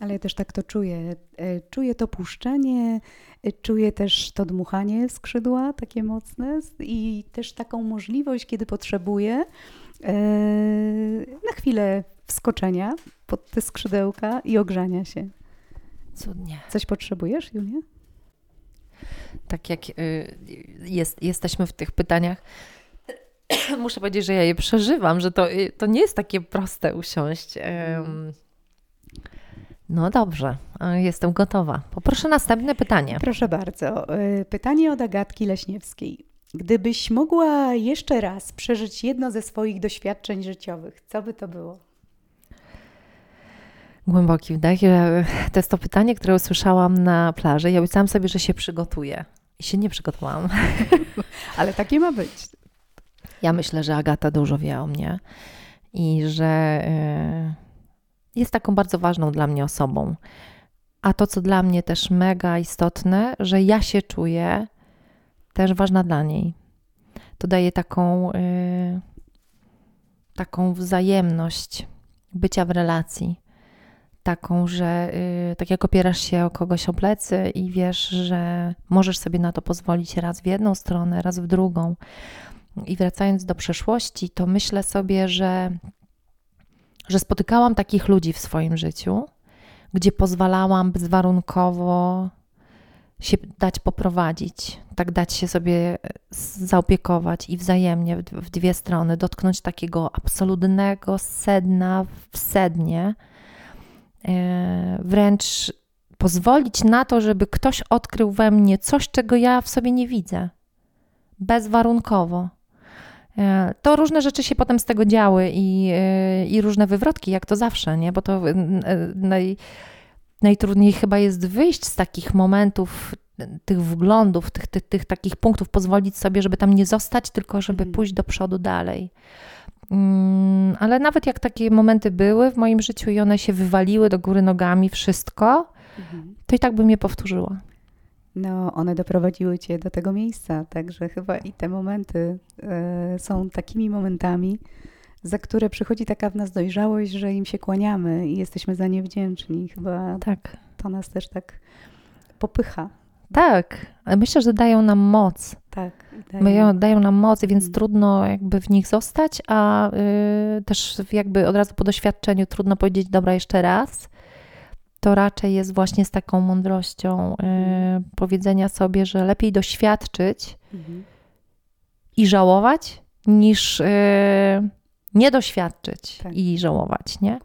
Ale ja też tak to czuję. E, czuję to puszczenie, e, czuję też to dmuchanie skrzydła takie mocne i też taką możliwość, kiedy potrzebuję e, na chwilę wskoczenia pod te skrzydełka i ogrzania się. Cudnie. Coś potrzebujesz, Julia? Tak jak y, jest, jesteśmy w tych pytaniach, muszę powiedzieć, że ja je przeżywam, że to, y, to nie jest takie proste usiąść. No dobrze, jestem gotowa. Poproszę następne pytanie. Proszę bardzo. Y, pytanie od Agatki Leśniewskiej. Gdybyś mogła jeszcze raz przeżyć jedno ze swoich doświadczeń życiowych, co by to było? Głęboki wdech. To jest to pytanie, które usłyszałam na plaży. Ja obiecałam sobie, że się przygotuję. I się nie przygotowałam. Ale takie ma być. Ja myślę, że Agata dużo wie o mnie i że y, jest taką bardzo ważną dla mnie osobą. A to, co dla mnie też mega istotne, że ja się czuję też ważna dla niej. To daje taką, yy, taką wzajemność bycia w relacji. Taką, że yy, tak jak opierasz się o kogoś o plecy i wiesz, że możesz sobie na to pozwolić raz w jedną stronę, raz w drugą. I wracając do przeszłości, to myślę sobie, że, że spotykałam takich ludzi w swoim życiu, gdzie pozwalałam bezwarunkowo się dać poprowadzić, tak dać się sobie e, zaopiekować i wzajemnie w dwie strony, dotknąć takiego absolutnego sedna w sednie, e, wręcz pozwolić na to, żeby ktoś odkrył we mnie coś, czego ja w sobie nie widzę, bezwarunkowo. E, to różne rzeczy się potem z tego działy i, i różne wywrotki, jak to zawsze, nie? Bo to naj, najtrudniej chyba jest wyjść z takich momentów, tych wglądów, tych, tych, tych takich punktów, pozwolić sobie, żeby tam nie zostać, tylko żeby mhm. pójść do przodu dalej. Mm, ale nawet jak takie momenty były w moim życiu i one się wywaliły do góry nogami, wszystko, mhm. to i tak bym je powtórzyła. No, one doprowadziły cię do tego miejsca, także chyba i te momenty y, są takimi momentami, za które przychodzi taka w nas dojrzałość, że im się kłaniamy i jesteśmy za nie wdzięczni. Chyba tak. to nas też tak popycha. Tak, ale myślę, że dają nam moc. Tak. Dają, dają nam moc, więc mm. trudno jakby w nich zostać, a y, też jakby od razu po doświadczeniu trudno powiedzieć, dobra, jeszcze raz. To raczej jest właśnie z taką mądrością y, mm. powiedzenia sobie, że lepiej doświadczyć mm. i żałować, niż y, nie doświadczyć tak. i żałować, nie?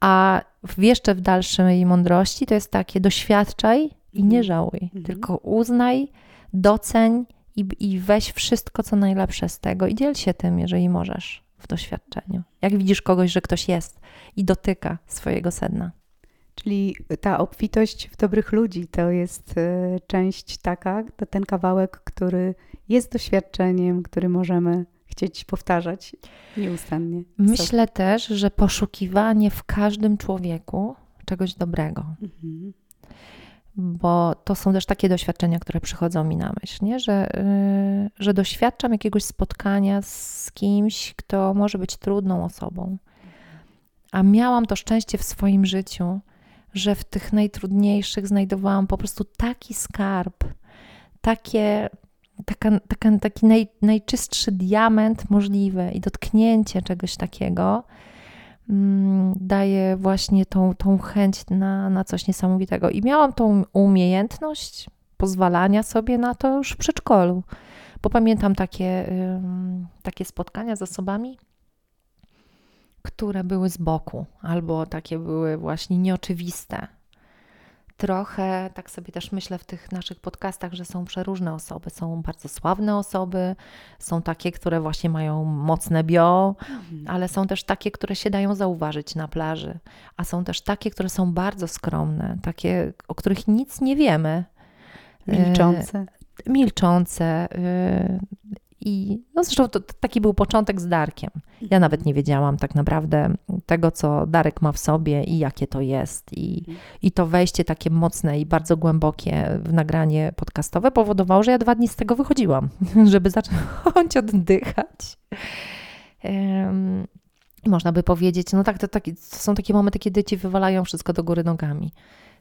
A w jeszcze w dalszej mądrości to jest takie doświadczaj i nie mhm. żałuj, mhm. tylko uznaj, doceń i, i weź wszystko, co najlepsze z tego i dziel się tym, jeżeli możesz w doświadczeniu. Jak widzisz kogoś, że ktoś jest i dotyka swojego sedna. Czyli ta obfitość w dobrych ludzi to jest e, część taka, to ten kawałek, który jest doświadczeniem, który możemy chcieć powtarzać nieustannie. Myślę też, że poszukiwanie w każdym człowieku czegoś dobrego. Mhm. Bo to są też takie doświadczenia, które przychodzą mi na myśl, nie? Że, yy, że doświadczam jakiegoś spotkania z kimś, kto może być trudną osobą. A miałam to szczęście w swoim życiu, że w tych najtrudniejszych znajdowałam po prostu taki skarb, takie taka, taka, taki naj, najczystszy diament możliwy i dotknięcie czegoś takiego mm, daje właśnie tą, tą chęć na, na coś niesamowitego. I miałam tą umiejętność pozwalania sobie na to już w przedszkolu, bo pamiętam takie, takie spotkania z osobami, które były z boku, albo takie były właśnie nieoczywiste trochę, tak sobie też myślę w tych naszych podcastach, że są przeróżne osoby. Są bardzo sławne osoby, są takie, które właśnie mają mocne bio, mhm. ale są też takie, które się dają zauważyć na plaży, a są też takie, które są bardzo skromne, takie, o których nic nie wiemy. Milczące. E, milczące. I no zresztą to, taki był początek z Darkiem. Ja mhm. nawet nie wiedziałam tak naprawdę tego, co Darek ma w sobie i jakie to jest. I, mhm. i to wejście takie mocne i bardzo głębokie w nagranie podcastowe powodowało, że ja dwa dni z tego wychodziłam, żeby zacząć oddychać. Um, można by powiedzieć, no tak, to, to są takie momenty, kiedy ci wywalają wszystko do góry nogami.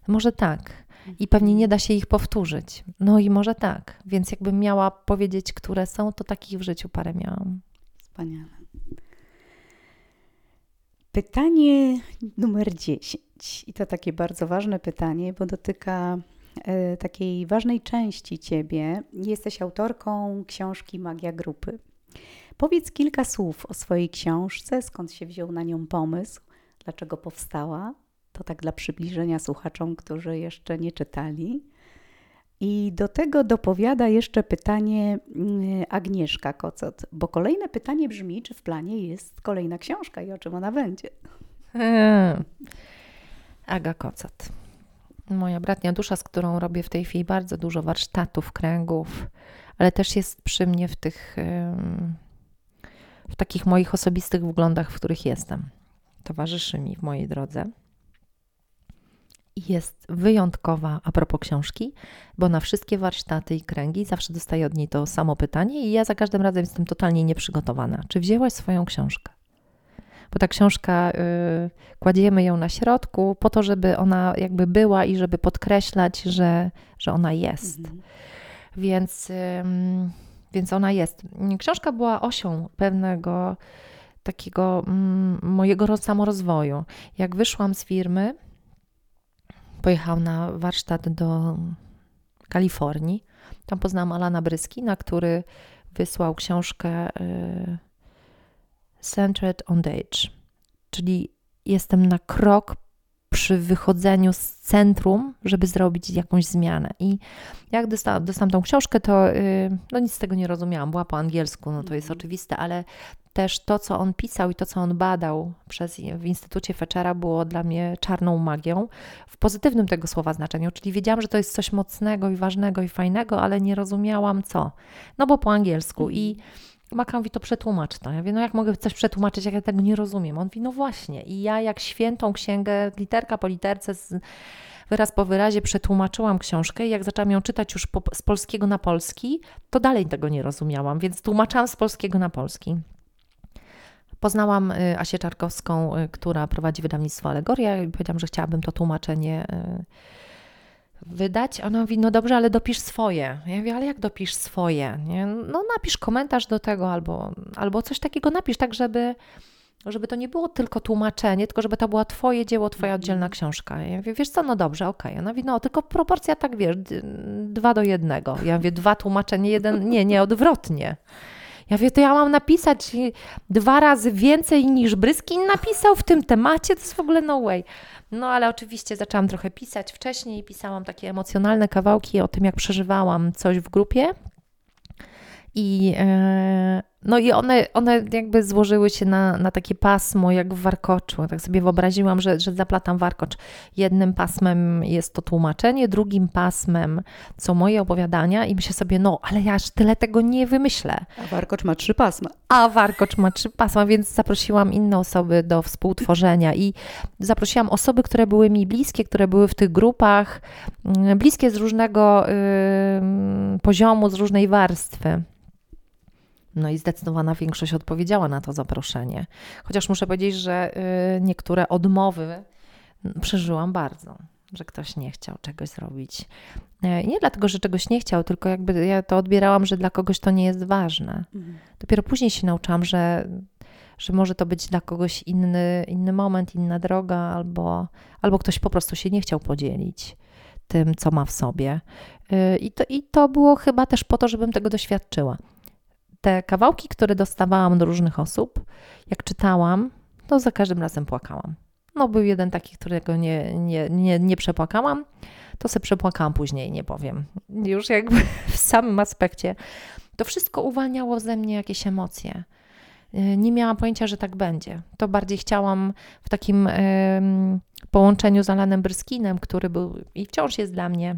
Może tak, i pewnie nie da się ich powtórzyć. No i może tak. Więc jakbym miała powiedzieć, które są, to takich w życiu parę miałam. Wspaniale. Pytanie numer 10. I to takie bardzo ważne pytanie, bo dotyka e, takiej ważnej części ciebie. Jesteś autorką książki Magia Grupy. Powiedz kilka słów o swojej książce, skąd się wziął na nią pomysł, dlaczego powstała, to tak dla przybliżenia słuchaczom, którzy jeszcze nie czytali. I do tego dopowiada jeszcze pytanie mm, Agnieszka Kocot, bo kolejne pytanie brzmi, czy w planie jest kolejna książka i o czym ona będzie. Aga Kocot. Moja bratnia dusza, z którą robię w tej chwili bardzo dużo warsztatów, kręgów, ale też jest przy mnie w tych, w takich moich osobistych wglądach, w których jestem. Towarzyszy mi w mojej drodze. Jest wyjątkowa a propos książki, bo na wszystkie warsztaty i kręgi zawsze dostaję od niej to samo pytanie i ja za każdym razem jestem totalnie nieprzygotowana. Czy wzięłaś swoją książkę? Bo ta książka, yy, kładziemy ją na środku po to, żeby ona jakby była i żeby podkreślać, że, że ona jest. Mhm. Więc, yy, więc ona jest. Książka była osią pewnego takiego mm, mojego samorozwoju. Jak wyszłam z firmy, pojechał na warsztat do Kalifornii. Tam poznałam Alana Bryskina, który wysłał książkę y, Centered on Age, czyli jestem na krok przy wychodzeniu z centrum, żeby zrobić jakąś zmianę. I jak dostałam, dostałam tą książkę, to y, no nic z tego nie rozumiałam. Była po angielsku, no to jest mhm. oczywiste, ale też to, co on pisał i to, co on badał przez, w Instytucie Fetchera, było dla mnie czarną magią w pozytywnym tego słowa znaczeniu. Czyli wiedziałam, że to jest coś mocnego i ważnego i fajnego, ale nie rozumiałam co. No bo po angielsku. I mhm. Maka mówi, to przetłumacz to. Ja mówię, no jak mogę coś przetłumaczyć, jak ja tego nie rozumiem? On mówi, no właśnie. I ja jak świętą księgę, literka po literce, z, wyraz po wyrazie przetłumaczyłam książkę i jak zaczęłam ją czytać już po, z polskiego na polski, to dalej tego nie rozumiałam, więc tłumaczyłam z polskiego na polski. Poznałam y, Asię Czarkowską, y, która prowadzi wydawnictwo Alegoria i powiedziałam, że chciałabym to tłumaczenie y, wydać. Ona mówi, no dobrze, ale dopisz swoje. Ja mówię, ale jak dopisz swoje? Nie? No napisz komentarz do tego albo, albo coś takiego napisz, tak żeby, żeby to nie było tylko tłumaczenie, tylko żeby to było twoje dzieło, twoja mhm. oddzielna książka. Ja mówię, wiesz co, no dobrze, okej. Okay. Ona mówi, no tylko proporcja tak, wiesz, dwa do jednego. Ja mówię, dwa tłumaczenie, jeden, nie, nie, odwrotnie. Ja wiem, to ja mam napisać dwa razy więcej niż Bryskin napisał w tym temacie, to jest w ogóle no way. No ale oczywiście zaczęłam trochę pisać wcześniej, pisałam takie emocjonalne kawałki o tym, jak przeżywałam coś w grupie. I, e, no i one, one jakby złożyły się na, na takie pasmo, jak w warkoczu. Tak sobie wyobraziłam, że, że zaplatam warkocz. Jednym pasmem jest to tłumaczenie, drugim pasmem są moje opowiadania i myślę sobie, no ale ja aż tyle tego nie wymyślę. A warkocz ma trzy pasma. A warkocz ma trzy pasma, więc zaprosiłam inne osoby do współtworzenia i zaprosiłam osoby, które były mi bliskie, które były w tych grupach, mm, bliskie z różnego yy, poziomu, z różnej warstwy. No i zdecydowana większość odpowiedziała na to zaproszenie. Chociaż muszę powiedzieć, że y, niektóre odmowy przeżyłam bardzo, że ktoś nie chciał czegoś zrobić. E, nie dlatego, że czegoś nie chciał, tylko jakby ja to odbierałam, że dla kogoś to nie jest ważne. Mhm. Dopiero później się nauczyłam, że, że może to być dla kogoś inny, inny moment, inna droga, albo, albo ktoś po prostu się nie chciał podzielić tym, co ma w sobie. Y, I to, I to było chyba też po to, żebym tego doświadczyła te kawałki, które dostawałam od różnych osób, jak czytałam, to za każdym razem płakałam. No, był jeden taki, którego nie, nie, nie, nie przepłakałam, to sobie przepłakałam później, nie powiem. Już jakby w samym aspekcie. To wszystko uwalniało ze mnie jakieś emocje. Y, nie miałam pojęcia, że tak będzie. To bardziej chciałam w takim y, połączeniu z Alanem Bryskinem, który był i wciąż jest dla mnie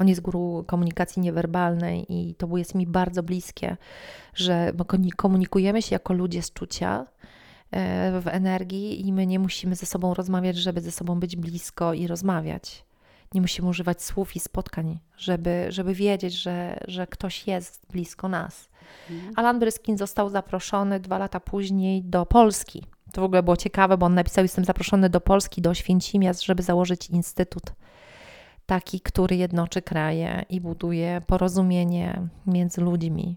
on jest guru komunikacji niewerbalnej i to jest mi bardzo bliskie, że komunikujemy się jako ludzie z czucia e, w energii i my nie musimy ze sobą rozmawiać, żeby ze sobą być blisko i rozmawiać. Nie musimy używać słów i spotkań, żeby, żeby wiedzieć, że, że ktoś jest blisko nas. Mhm. Alan Bryskin został zaproszony dwa lata później do Polski. To w ogóle było ciekawe, bo on napisał: Jestem zaproszony do Polski, do Święcimia, żeby założyć instytut taki, który jednoczy kraje i buduje porozumienie między ludźmi.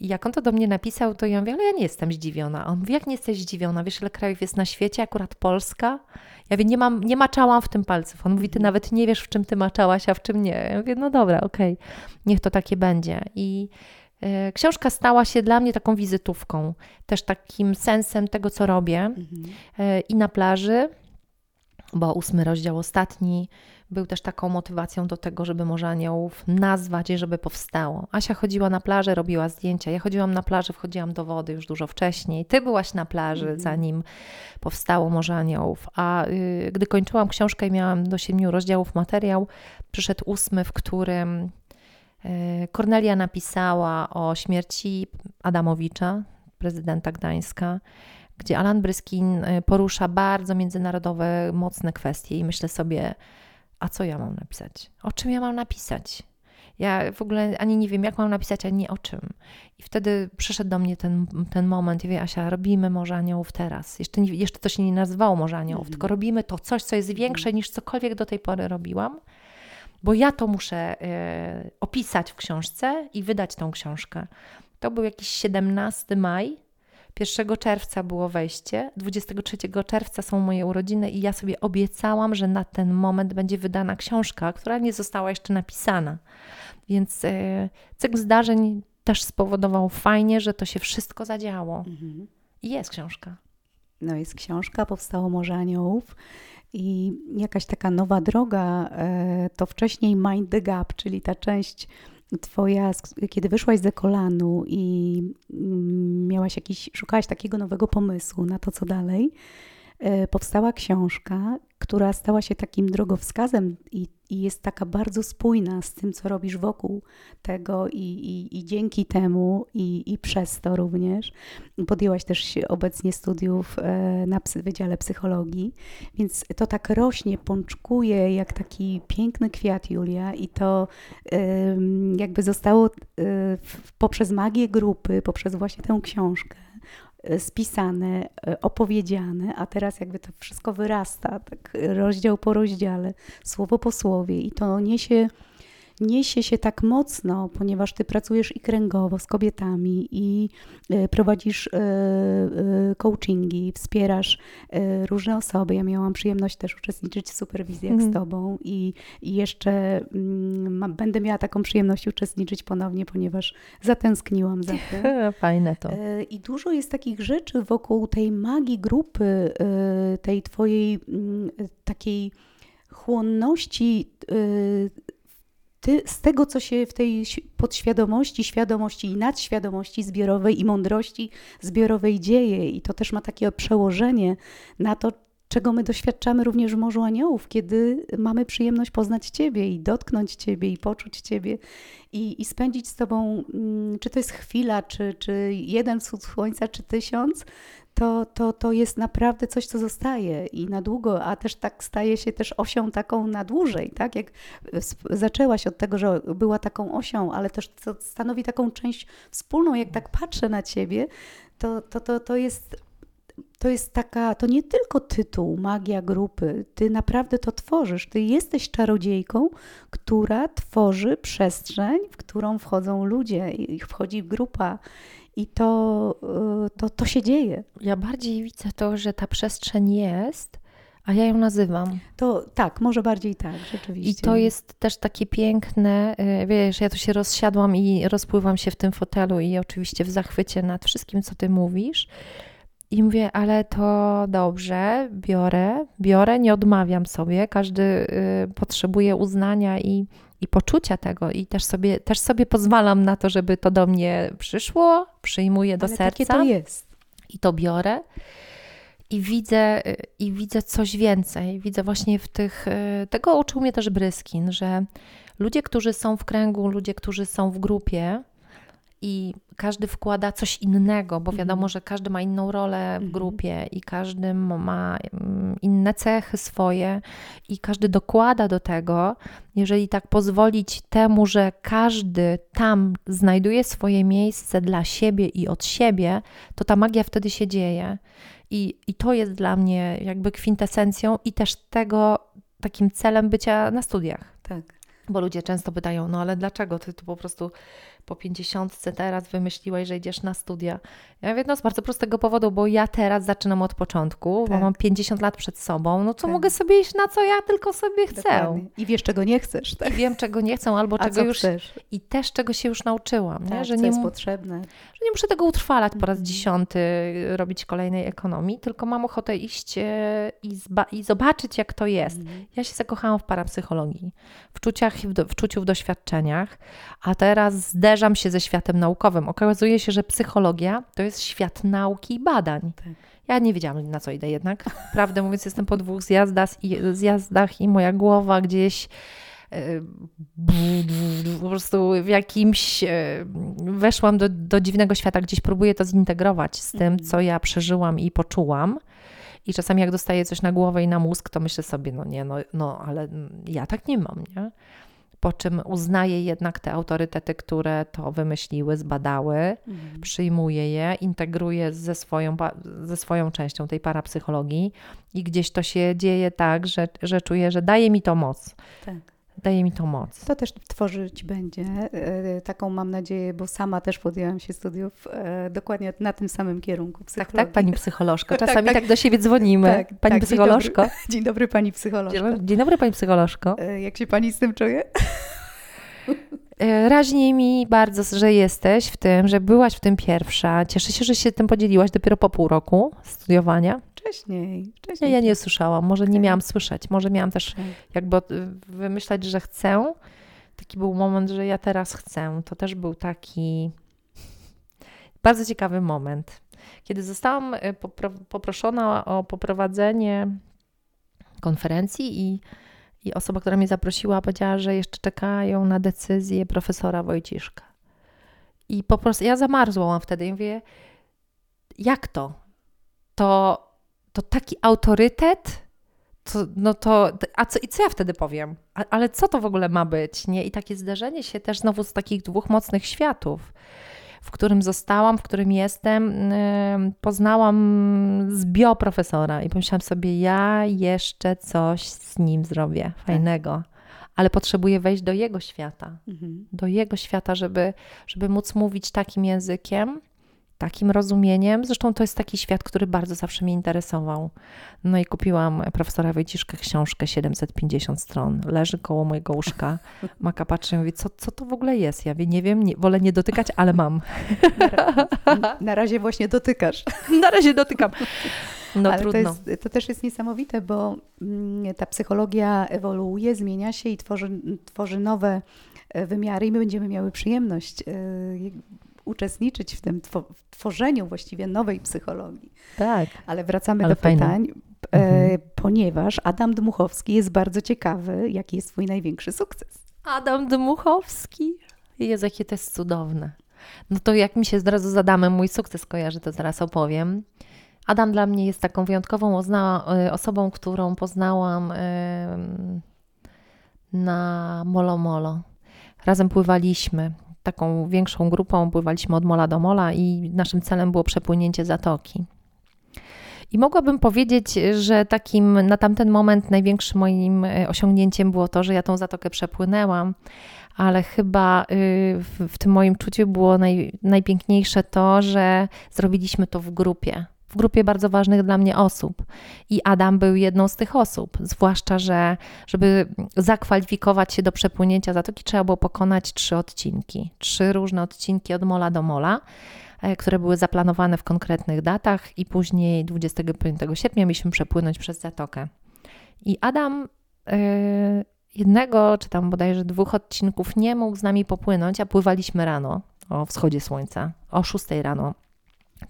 I jak on to do mnie napisał, to ja mówię, ale ja nie jestem zdziwiona. On mówi, jak nie jesteś zdziwiona? Wiesz, ile krajów jest na świecie, akurat Polska? Ja mówię, nie, mam, nie maczałam w tym palców. On mówi, ty nawet nie wiesz, w czym ty maczałaś, a w czym nie. Ja mówię, no dobra, okej, okay. niech to takie będzie. I e, książka stała się dla mnie taką wizytówką, też takim sensem tego, co robię. Mhm. E, I na plaży, bo ósmy rozdział ostatni, był też taką motywacją do tego, żeby Morze Aniołów nazwać i żeby powstało. Asia chodziła na plażę, robiła zdjęcia. Ja chodziłam na plażę, wchodziłam do wody już dużo wcześniej. Ty byłaś na plaży, mhm. zanim powstało Morze Aniołów. A y, gdy kończyłam książkę i miałam do siedmiu rozdziałów materiał, przyszedł ósmy, w którym y, Kornelia napisała o śmierci Adamowicza, prezydenta Gdańska gdzie Alan Bryskin y, porusza bardzo międzynarodowe, mocne kwestie i myślę sobie, a co ja mam napisać? O czym ja mam napisać? Ja w ogóle ani nie wiem, jak mam napisać, ani o czym. I wtedy przyszedł do mnie ten, ten moment, ja wie, Asia, robimy Morze Aniołów teraz. Jeszcze, nie, jeszcze to się nie nazywało Morze Aniołów, mm. tylko robimy to coś, co jest większe niż cokolwiek do tej pory robiłam, bo ja to muszę y, opisać w książce i wydać tą książkę. To był jakiś 17 maj 1 czerwca było wejście, 23 czerwca są moje urodziny i ja sobie obiecałam, że na ten moment będzie wydana książka, która nie została jeszcze napisana. Więc e, cykl zdarzeń też spowodował fajnie, że to się wszystko zadziało. Mhm. I jest książka. No jest książka, powstało Morze Aniołów i jakaś taka nowa droga, e, to wcześniej Mind the Gap, czyli ta część twoja, kiedy wyszłaś ze kolanu i mm, miałaś jakiś, szukałaś takiego nowego pomysłu na to, co dalej, powstała książka, która stała się takim drogowskazem i, i, jest taka bardzo spójna z tym, co robisz wokół tego i, i, i dzięki temu i, przez to również. Podjęłaś też obecnie studiów e, na Wydziale Psychologii, więc to tak rośnie, pączkuje jak taki piękny kwiat, Julia, i to jakby zostało e, poprzez magię grupy, poprzez właśnie tę książkę E, spisane, e, opowiedziane, a teraz jakby to wszystko wyrasta, tak rozdział po rozdziale, słowo po słowie i to niesie niesie się tak mocno, ponieważ ty pracujesz i kręgowo z kobietami i e, prowadzisz e, e, coachingi, wspierasz różne osoby. Ja miałam przyjemność też uczestniczyć w superwizjach mm. z mhm. tobą i, i jeszcze mm, będę miała taką przyjemność uczestniczyć ponownie, ponieważ zatęskniłam za tym. Fajne to. I dużo jest takich rzeczy wokół tej magii grupy, tej twojej mm, takiej chłonności ty, z tego, co się w tej podświadomości, świadomości i nadświadomości zbiorowej i mądrości zbiorowej dzieje. I to też ma takie przełożenie na to, czego my doświadczamy również w Morzu Aniołów, kiedy mamy przyjemność poznać Ciebie i dotknąć Ciebie i poczuć Ciebie i, i spędzić z Tobą, mm, czy to jest chwila, czy, czy jeden wschód słońca, czy tysiąc, to, to, to jest naprawdę coś, co zostaje i na długo, a też tak staje się też osią taką na dłużej, tak? Jak zaczęłaś od tego, że była taką osią, ale też to stanowi taką część wspólną, jak tak patrzę na ciebie, to, to, to, to jest to jest taka, to nie tylko tytuł, magia grupy. Ty naprawdę to tworzysz. Ty jesteś czarodziejką, która tworzy przestrzeń, w którą wchodzą ludzie, i wchodzi grupa i to, y, to, to się dzieje. Ja bardziej widzę to, że ta przestrzeń jest, a ja ją nazywam. To tak, może bardziej tak, rzeczywiście. I to jest też takie piękne, y, wiesz, ja tu się rozsiadłam i rozpływam się w tym fotelu i oczywiście w zachwycie nad wszystkim, co ty mówisz. I mówię, ale to dobrze, biorę, biorę, nie odmawiam sobie. Każdy y, potrzebuje uznania i i poczucia tego i też sobie, też sobie pozwalam na to, żeby to do mnie przyszło, przyjmuję do Ale serca. Takie to jest. I to biorę. I widzę, I widzę coś więcej. Widzę właśnie w tych. Tego uczył mnie też Bryskin, że ludzie, którzy są w kręgu, ludzie, którzy są w grupie, i każdy wkłada coś innego, bo wiadomo, mhm. że każdy ma inną rolę w mhm. grupie i każdy ma mm, inne cechy swoje i każdy dokłada do tego. Jeżeli tak pozwolić temu, że każdy tam znajduje swoje miejsce dla siebie i od siebie, to ta magia wtedy się dzieje. I, i to jest dla mnie jakby kwintesencją i też tego takim celem bycia na studiach. Tak. Bo ludzie często pytają, no ale dlaczego ty tu po prostu po pięćdziesiątce teraz wymyśliłeś, że idziesz na studia. Ja mówię, no z bardzo prostego powodu, bo ja teraz zaczynam od początku, tak. bo mam 50 lat przed sobą, no to tak. mogę sobie iść na co ja tylko sobie chcę. Dokładnie. I wiesz, czego nie chcesz. Tak? I wiem, czego nie chcę, albo A czego już... Chcesz? I też czego się już nauczyłam. Tak, nie? Że nie jest potrzebne. Że nie muszę tego utrwalać po raz mhm. dziesiąty, robić kolejnej ekonomii, tylko mam ochotę iść e, i, i zobaczyć, jak to jest. Mhm. Ja się zakochałam w parapsychologii, w, czuciach, w, do, w czuciu, w doświadczeniach, a teraz zderzam się ze światem naukowym. Okazuje się, że psychologia to jest świat nauki i badań. Tak. Ja nie wiedziałam, na co idę jednak. Prawdę mówiąc, jestem po dwóch zjazdach i, zjazdach i moja głowa gdzieś po prostu w jakimś weszłam do, do dziwnego świata, gdzieś próbuję to zintegrować z tym, mhm. co ja przeżyłam i poczułam. I czasami jak dostaję coś na głowę i na mózg, to myślę sobie, no nie, no, no ale ja tak nie mam, nie? Po czym uznaję jednak te autorytety, które to wymyśliły, zbadały, mhm. przyjmuję je, integruję ze swoją, ze swoją częścią tej parapsychologii i gdzieś to się dzieje tak, że, że czuję, że daje mi to moc. Tak daje mi to moc. To też tworzyć będzie. E, taką mam nadzieję, bo sama też podjęłam się studiów e, dokładnie na tym samym kierunku psychologii. Tak, tak, pani psycholożko. Tak, Czasami tak, tak. tak do siebie dzwonimy. Tak, pani tak, psycholożko. Dzień dobry, dzień dobry, pani psycholożko. Dzień dobry, pani psycholożko. E, jak się pani z tym czuje? Raźniej mi bardzo, że jesteś w tym, że byłaś w tym pierwsza. Cieszę się, że się tym podzieliłaś dopiero po pół roku studiowania. Wcześniej, wcześniej. Ja nie słyszałam, może nie miałam słyszeć, może miałam też jakby y, wymyślać, że chcę. Taki był moment, że ja teraz chcę. To też był taki bardzo ciekawy moment. Kiedy zostałam y, poproszona o poprowadzenie konferencji i, i osoba, która mnie zaprosiła, powiedziała, że jeszcze czekają na decyzję profesora Wojciszka. I po prostu ja zamarzłam wtedy i mówię, jak to? To to taki autorytet, to, no to, a co, i co ja wtedy powiem? A, ale co to w ogóle ma być? Nie? I takie zderzenie się też znowu z takich dwóch mocnych światów, w którym zostałam, w którym jestem, yy, poznałam z bioprofesora i pomyślałam sobie, ja jeszcze coś z nim zrobię tak. fajnego. Ale potrzebuję wejść do jego świata, mhm. do jego świata, żeby, żeby móc mówić takim językiem, takim rozumieniem. Zresztą to jest taki świat, który bardzo zawsze mnie interesował. No i kupiłam profesora Wojciszkę książkę 750 stron. Leży koło mojego łóżka. Maka patrzy i mówi, co, co to w ogóle jest? Ja wie, nie wiem, nie, wolę nie dotykać, ale mam. Na, na razie właśnie dotykasz. Na razie dotykam. No Ale trudno. To, jest, to, też jest niesamowite, bo mm, ta psychologia ewoluuje, zmienia się i tworzy, tworzy nowe e, wymiary i my będziemy miały przyjemność e, uczestniczyć w tym tworzeniu właściwie nowej psychologii. Tak. Ale wracamy Ale do fajne. pytań, e, mhm. ponieważ Adam Dmuchowski jest bardzo ciekawy, jaki jest Twój największy sukces. Adam Dmuchowski. Jezu, jakie to jest cudowne. No to jak mi się zrazu z Adamem mój sukces kojarzy, to zaraz opowiem. Adam dla mnie jest taką wyjątkową e, osobą, którą poznałam na Molo Molo. Razem pływaliśmy taką większą grupą pływaliśmy od mola do mola i naszym celem było przepłynięcie zatoki. I mogłabym powiedzieć, że takim na tamten moment największym moim e, osiągnięciem było to, że ja tą zatokę przepłynęłam, ale chyba y, w, w tym moim czuciu było naj, najpiękniejsze to, że zrobiliśmy to w grupie w grupie bardzo ważnych dla mnie osób. I Adam był jedną z tych osób. Zwłaszcza, że żeby zakwalifikować się do przepłynięcia zatoki, trzeba było pokonać trzy odcinki. Trzy różne odcinki od mola do mola, e, które były zaplanowane w konkretnych datach, i później 25 sierpnia mieliśmy przepłynąć przez zatokę. I Adam. Yy, jednego, czy tam bodajże dwóch odcinków nie mógł z nami popłynąć, a pływaliśmy rano o wschodzie słońca, o 6 rano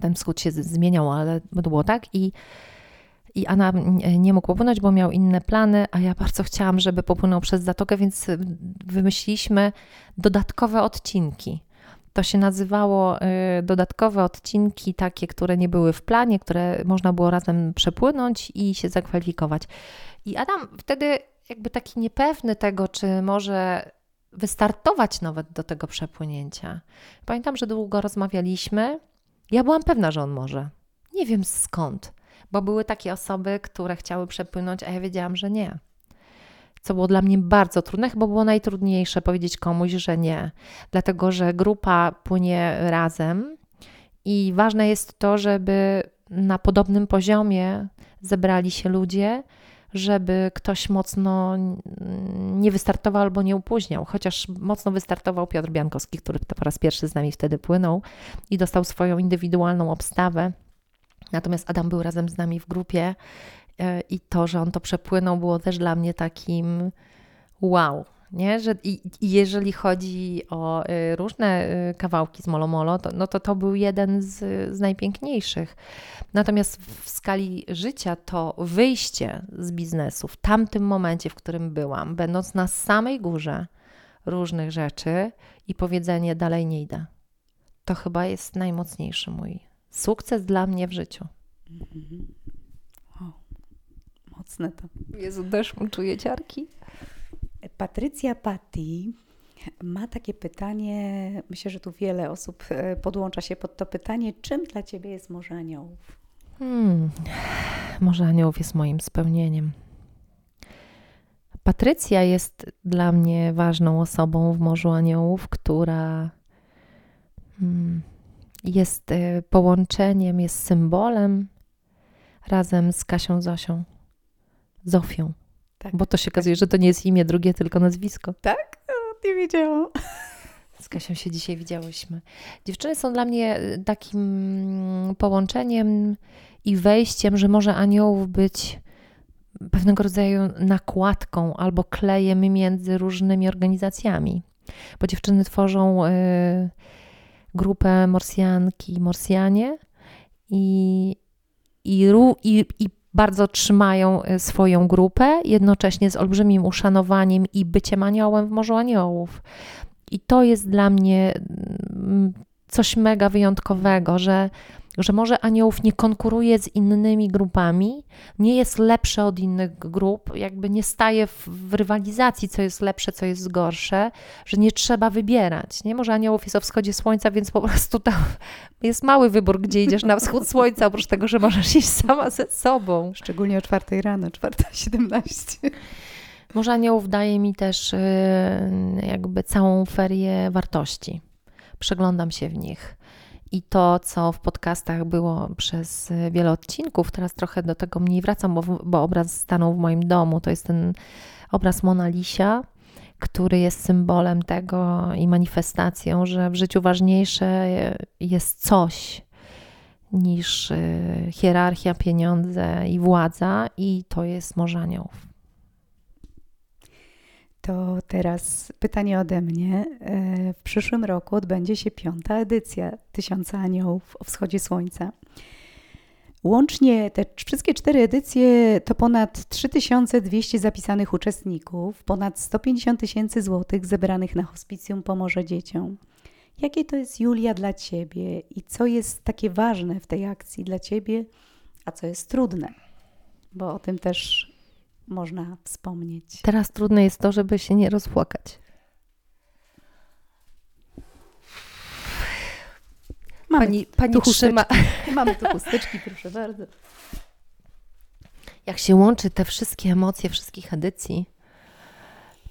ten wschód się zmieniał, ale było tak i i Anna nie mógł popłynąć, bo miał inne plany, a ja bardzo chciałam, żeby popłynął przez zatokę, więc wymyśliliśmy dodatkowe odcinki. To się nazywało y, dodatkowe odcinki, takie, które nie były w planie, które można było razem przepłynąć i się zakwalifikować. I Adam wtedy, jakby taki niepewny tego, czy może wystartować nawet do tego przepłynięcia. Pamiętam, że długo rozmawialiśmy ja byłam pewna, że on może. Nie wiem skąd, bo były takie osoby, które chciały przepłynąć, a ja wiedziałam, że nie. Co było dla mnie bardzo trudne, chyba było najtrudniejsze powiedzieć komuś, że nie, dlatego że grupa płynie razem i ważne jest to, żeby na podobnym poziomie zebrali się ludzie, żeby ktoś mocno nie wystartował albo nie upóźniał. Chociaż mocno wystartował Piotr Biankowski, który po raz pierwszy z nami wtedy płynął i dostał swoją indywidualną obstawę. Natomiast Adam był razem z nami w grupie e, i to, że on to przepłynął, było też dla mnie takim wow. Nie? Że, i, i jeżeli chodzi o y, różne y, kawałki z Molomolo, to, no to to był jeden z, z najpiękniejszych. Natomiast w skali życia to wyjście z biznesu w tamtym momencie, w którym byłam, będąc na samej górze różnych rzeczy i powiedzenie dalej nie idę, to chyba jest najmocniejszy mój sukces dla mnie w życiu. Wow. Mocne to. Jezu, też czuję ciarki. Patrycja Patti ma takie pytanie, myślę, że tu wiele osób e, podłącza się pod to pytanie, czym dla Ciebie jest Morze Aniołów? Hmm. Morze Aniołów jest moim spełnieniem. Patrycja jest dla mnie ważną osobą w Morzu Aniołów, która hmm, jest e, połączeniem, jest symbolem razem z Kasią Zosią. Zofią. Tak. Bo to się okazuje, że to nie jest imię drugie, tylko nazwisko. Tak? O, nie wiedziałam. Z Kasią się dzisiaj widziałyśmy. Dziewczyny są dla mnie e, takim połączeniem i wejściem, że może aniołów być pewnego rodzaju nakładką albo klejem między różnymi organizacjami. Bo dziewczyny tworzą y, grupę Morsjanki Morsjanie i, i, i, i bardzo trzymają y, swoją grupę, jednocześnie z olbrzymim uszanowaniem i byciem aniołem w Morzu Aniołów. I to jest dla mnie mm, coś mega wyjątkowego, że że może aniołów nie konkuruje z innymi grupami, nie jest lepsze od innych grup, jakby nie staje w, w, rywalizacji, co jest lepsze, co jest gorsze, że nie trzeba wybierać. Nie? Może aniołów jest o wschodzie słońca, więc po prostu tam jest mały wybór, gdzie idziesz na wschód słońca, oprócz tego, że możesz iść sama ze sobą. Szczególnie o czwartej rano, 4.17. Może aniołów daje mi też y, jakby całą ferię wartości. Przeglądam się w nich i to, co w podcastach było przez wiele odcinków, teraz trochę do tego mniej wracam, bo, bo obraz stanął w moim domu. To jest ten obraz Mona Lisa, który jest symbolem tego i manifestacją, że w życiu ważniejsze jest coś niż y, hierarchia, pieniądze i władza, i to jest Morze Aniołów. To teraz pytanie ode mnie. E, w przyszłym roku odbędzie się piąta edycja Tysiąca Aniołów o wschodzie słońca. Łącznie te wszystkie cztery edycje to ponad 3200 zapisanych uczestników, ponad 150 tysięcy złotych zebranych na hospicjum Pomoże Dzieciom. Jakie to jest, Julia, dla Ciebie i co jest takie ważne w tej akcji dla Ciebie, a co jest trudne? Bo o tym też można wspomnieć. Teraz trudne jest to, żeby się nie rozpłakać. Mamy pani, pani tu trzyma. Mamy tu chusteczki, proszę bardzo. Jak się łączy te wszystkie emocje wszystkich edycji,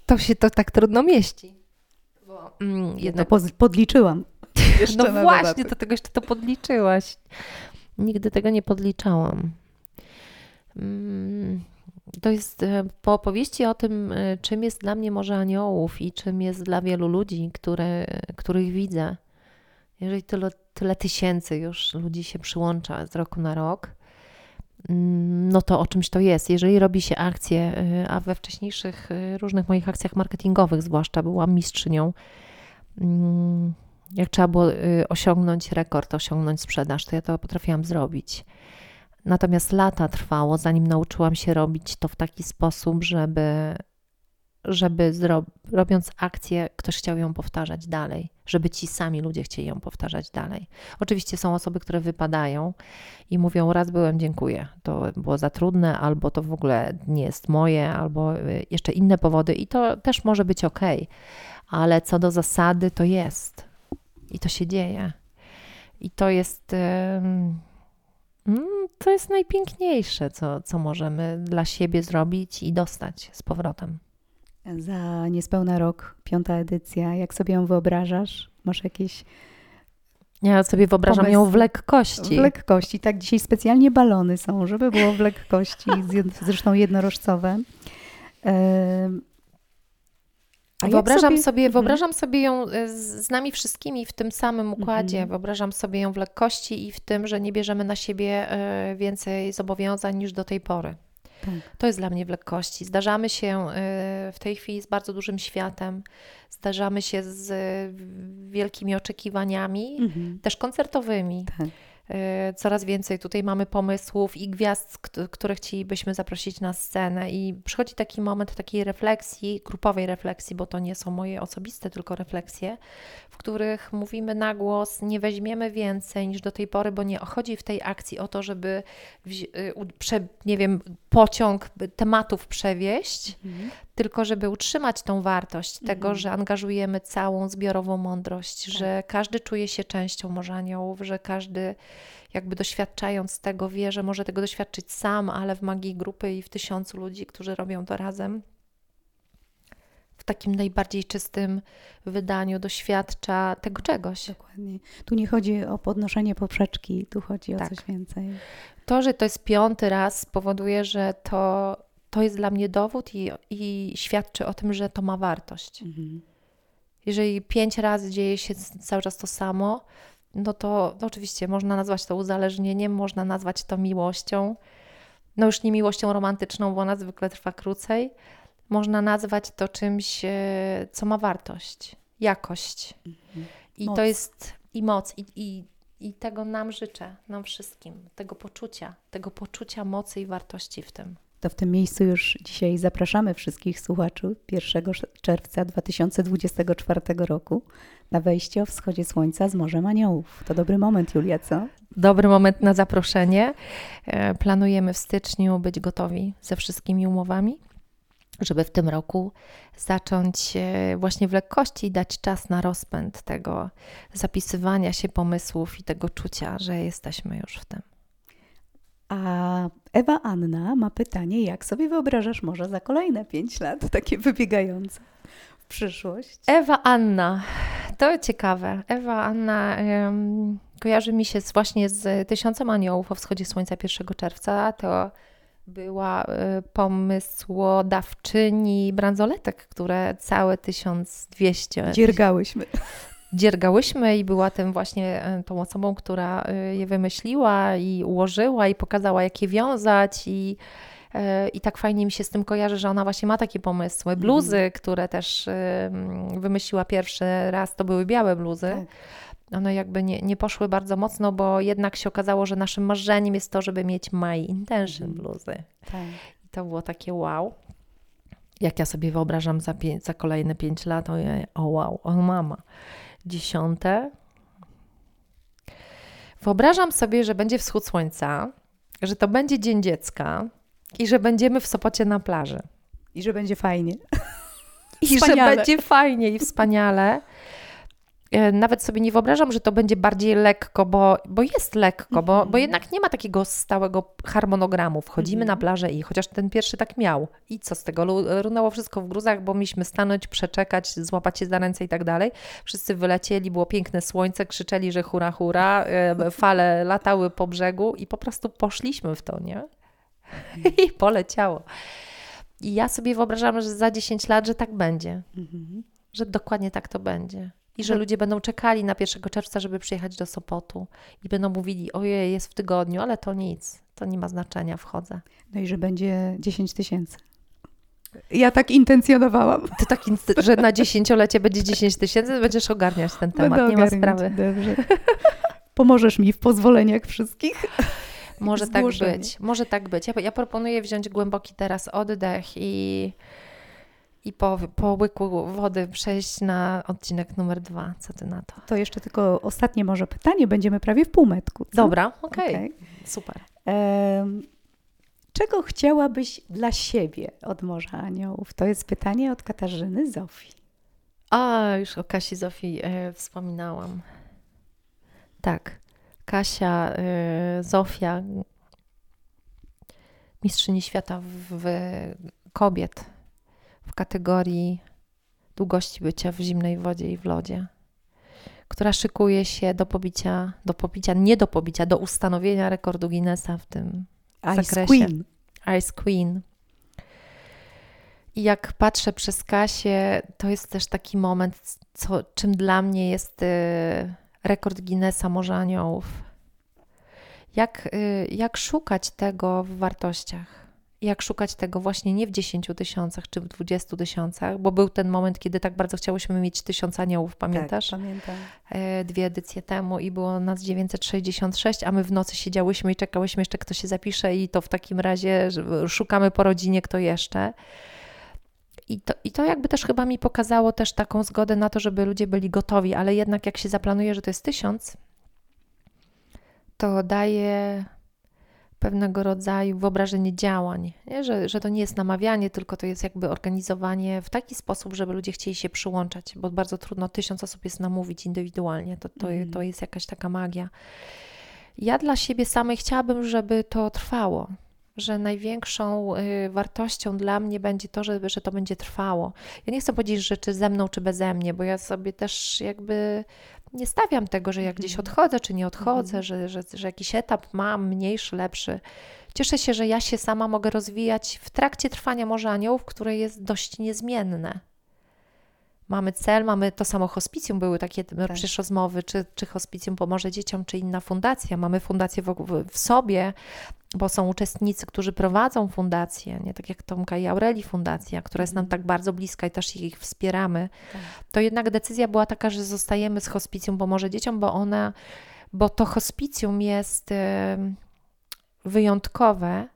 to się to tak trudno mieści. Bo, mm, jednak... podliczyłam. no właśnie, do tego jeszcze to podliczyłaś. Nigdy tego nie podliczałam. Mm to jest e, po opowieści o tym, e, czym jest dla mnie Morze Aniołów i czym jest dla wielu ludzi, które, których widzę. Jeżeli tyle, tyle tysięcy już ludzi się przyłącza z roku na rok, mm, no to o czymś to jest. Jeżeli robi się akcje, e, a we wcześniejszych różnych moich akcjach marketingowych zwłaszcza byłam mistrzynią, mm, jak trzeba było osiągnąć rekord, osiągnąć sprzedaż, to ja to potrafiłam zrobić. Natomiast lata trwało, zanim nauczyłam się robić to w taki sposób, żeby, żeby robiąc akcję, ktoś chciał ją powtarzać dalej, żeby ci sami ludzie chcieli ją powtarzać dalej. Oczywiście są osoby, które wypadają i mówią: Raz byłem, dziękuję. To było za trudne, albo to w ogóle nie jest moje, albo y, jeszcze inne powody, i to też może być ok, ale co do zasady, to jest i to się dzieje. I to jest. Yy, to jest najpiękniejsze, co, co możemy dla siebie zrobić i dostać z powrotem. Za niespełna rok, piąta edycja. Jak sobie ją wyobrażasz? Masz jakieś. Ja sobie wyobrażam pomysł? ją w lekkości. W lekkości, tak. Dzisiaj specjalnie balony są, żeby było w lekkości, zresztą jednorożcowe. A wyobrażam sobie, sobie, mhm. wyobrażam sobie ją e, z nami wszystkimi w tym samym układzie. Mhm. Wyobrażam sobie ją w lekkości i w tym, że nie bierzemy na siebie e, więcej zobowiązań niż do tej pory. Tak. To jest dla mnie w lekkości. Zdarzamy się y, w tej chwili z bardzo dużym światem, zdarzamy się z wielkimi oczekiwaniami, mhm. też koncertowymi. Tak. Y, coraz więcej tutaj mamy pomysłów i gwiazd, które chcielibyśmy zaprosić na scenę. I przychodzi taki moment takiej refleksji, grupowej refleksji, bo to nie są moje osobiste tylko refleksje, w których mówimy na głos, nie weźmiemy więcej niż do tej pory, bo nie chodzi w tej akcji o to, żeby y, nie wiem, pociąg tematów przewieźć, mhm. Tylko żeby utrzymać tą wartość mhm. tego, że angażujemy całą zbiorową mądrość, tak. że każdy czuje się częścią Morza Aniołów, że każdy jakby doświadczając tego wie, że może tego doświadczyć sam, ale w magii grupy i w tysiącu ludzi, którzy robią to razem, w takim najbardziej czystym wydaniu doświadcza tego czegoś. Dokładnie. Tu nie chodzi o podnoszenie poprzeczki, tu chodzi o tak. coś więcej. To, że to jest piąty raz, powoduje, że to, to jest dla mnie dowód i, i świadczy o tym, że to ma wartość. Mhm. Jeżeli pięć razy dzieje się cały czas to samo, no to no oczywiście można nazwać to uzależnieniem, można nazwać to miłością. No już nie miłością romantyczną, bo ona zwykle trwa krócej. Można nazwać to czymś, e, co ma wartość, jakość. Mhm. I moc. to jest i moc, i, i, i tego nam życzę, nam wszystkim, tego poczucia, tego poczucia mocy i wartości w tym. To w tym miejscu już dzisiaj zapraszamy wszystkich słuchaczy 1 czerwca 2024 roku na wejście o wschodzie słońca z Morzem Aniołów. To dobry moment, Julia, co? Dobry moment na zaproszenie. E, planujemy w styczniu być gotowi ze wszystkimi umowami, żeby w tym roku zacząć e, właśnie w lekkości dać czas na rozpęd tego zapisywania się pomysłów i tego czucia, że jesteśmy już w tym. A Ewa Anna ma pytanie, jak sobie wyobrażasz może za kolejne pięć lat, takie wybiegające w przyszłość? Ewa Anna, to ciekawe. Ewa Anna um, kojarzy mi się z, właśnie z Tysiącem Aniołów o wschodzie słońca 1 czerwca. To była y, pomysłodawczyni bransoletek, które całe 1200... Dziergałyśmy dziergałyśmy i była tym właśnie e, tą osobą, która e, je wymyśliła i ułożyła i pokazała, jak je wiązać i e, i tak fajnie mi się z tym kojarzy, że ona właśnie ma takie pomysły. Mhm. Bluzy, mm. które też wymyśliła pierwszy raz, to były białe bluzy. Tak. One jakby nie, nie poszły bardzo mocno, bo jednak się okazało, że naszym marzeniem jest to, żeby mieć my intention mm. bluzy. Tak. I to było takie wow. Jak ja sobie wyobrażam za, za kolejne pięć lat, o, o wow, o mama. Dziesiąte. Wyobrażam sobie, że będzie wschód słońca, że to będzie Dzień Dziecka i że będziemy w Sopocie na plaży. I że będzie fajnie. I wspaniale. że będzie fajnie i wspaniale. E, nawet sobie nie wyobrażam, że to będzie bardziej lekko, bo, bo jest lekko, bo, bo mhm. jednak nie ma takiego stałego harmonogramu. Wchodzimy na mhm. plażę i chociaż ten pierwszy tak miał. I co z tego? Runęło wszystko w gruzach, bo mieliśmy stanąć, przeczekać, złapać się za ręce i tak dalej. Wszyscy wylecieli, było piękne słońce, krzyczeli, że hura, hura, e, fale latały po brzegu i po prostu poszliśmy w to, nie? Mhm. I poleciało. I ja sobie wyobrażam, że za 10 lat, że tak będzie. Że dokładnie tak to będzie i że ludzie będą czekali na 1 czerwca, żeby przyjechać do Sopotu i będą mówili, ojej, jest w tygodniu, ale to nic, to nie ma znaczenia, wchodzę. No i że będzie 10 tysięcy. Ja tak intencjonowałam. Ty tak, że na dziesięciolecie będzie 10 tysięcy, będziesz ogarniać ten temat, Będę nie ma sprawy. Dobrze. Pomożesz mi w pozwoleniach wszystkich. Może tak być, może tak być. Ja, ja proponuję wziąć głęboki teraz oddech i i po, po łyku wody przejść na odcinek numer dwa. Co ty na to? To jeszcze tylko ostatnie może pytanie, będziemy prawie w półmetku. Co? Dobra, okej, okay. okay. super. czego chciałabyś dla siebie od Morza Aniołów? To jest pytanie od Katarzyny Zofii. A, już o Kasi Zofii e, wspominałam. Tak, Kasia, e, Zofia, mistrzyni świata w, w kobiet kategorii długości bycia w zimnej wodzie i w lodzie, która szykuje się do pobicia, do pobicia, nie do pobicia, do ustanowienia rekordu Guinnessa w tym Ice zakresie. Queen. Ice Queen. I jak patrzę przez Kasię, to jest też taki moment, co, czym dla mnie jest y, rekord Guinnessa Morza Aniołów. Jak, y, jak szukać tego w wartościach? Jak szukać tego właśnie nie w 10 tysiącach czy w 20 tysiącach, bo był ten moment, kiedy tak bardzo chciałyśmy mieć tysiąc aniołów, pamiętasz? Tak, pamiętam. E, dwie edycje temu i było nas 966, a my w nocy siedziałyśmy i czekałyśmy jeszcze, kto się zapisze i to w takim razie szukamy po rodzinie, kto jeszcze. I to, I to jakby też chyba mi pokazało też taką zgodę na to, żeby ludzie byli gotowi, ale jednak jak się zaplanuje, że to jest tysiąc, to daje pewnego rodzaju wyobrażenie działań, nie? Że, że to nie jest namawianie, tylko to jest jakby organizowanie w taki sposób, żeby ludzie chcieli się przyłączać, bo bardzo trudno tysiąc osób jest namówić indywidualnie, to, to, mm. to jest jakaś taka magia. Ja dla siebie samej chciałabym, żeby to trwało, że największą y, wartością dla mnie będzie to, że, że to będzie trwało. Ja nie chcę powiedzieć, że czy ze mną, czy beze mnie, bo ja sobie też jakby nie stawiam tego, że jak gdzieś mhm. odchodzę, czy nie odchodzę, mhm. że, że, że jakiś etap mam, mniejszy, lepszy. Cieszę się, że ja się sama mogę rozwijać w trakcie trwania Morza Aniołów, które jest dość niezmienne. Mamy cel, mamy to samo hospicjum, były takie tak. przecież rozmowy, czy, czy hospicjum pomoże dzieciom, czy inna fundacja. Mamy fundację w, w sobie, bo są uczestnicy, którzy prowadzą fundację, nie tak jak Tomka i Aureli Fundacja, która jest nam mhm. tak bardzo bliska i też ich wspieramy, tak. to jednak decyzja była taka, że zostajemy z hospicjum Pomoże Dzieciom, bo ona, bo to hospicjum jest wyjątkowe,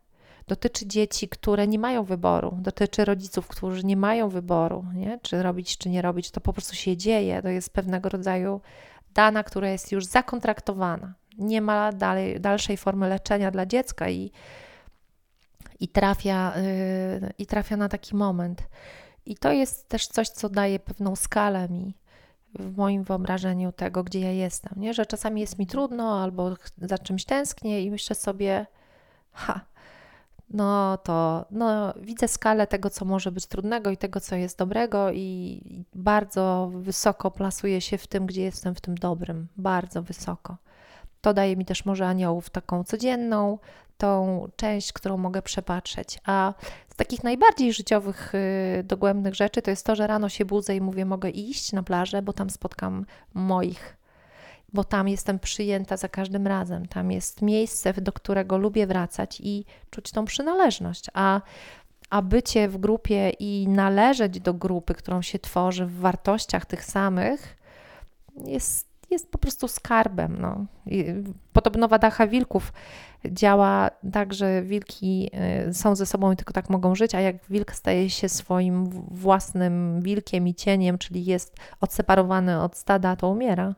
dotyczy dzieci, które nie mają wyboru, dotyczy rodziców, którzy nie mają wyboru, nie? czy robić, czy nie robić, to po prostu się dzieje, to jest pewnego rodzaju dana, która jest już zakontraktowana nie ma dalej, dalszej formy leczenia dla dziecka i, i, trafia, yy, i trafia na taki moment. I to jest też coś, co daje pewną skalę mi w moim wyobrażeniu tego, gdzie ja jestem. Nie? Że czasami jest mi trudno albo za czymś tęsknię i myślę sobie, ha, no to no, widzę skalę tego, co może być trudnego i tego, co jest dobrego, i bardzo wysoko plasuję się w tym, gdzie jestem w tym dobrym. Bardzo wysoko. To daje mi też może aniołów taką codzienną, tą część, którą mogę przepatrzeć. A z takich najbardziej życiowych, yy, dogłębnych rzeczy to jest to, że rano się budzę i mówię, mogę iść na plażę, bo tam spotkam moich, bo tam jestem przyjęta za każdym razem. Tam jest miejsce, do którego lubię wracać i czuć tą przynależność. A a bycie w grupie i należeć do grupy, którą się tworzy w wartościach tych samych, jest jest po prostu skarbem. No. Podobno wadacha wilków działa tak, że wilki y, są ze sobą i tylko tak mogą żyć, a jak wilk staje się swoim własnym wilkiem i cieniem, czyli jest odseparowany od stada, to umiera.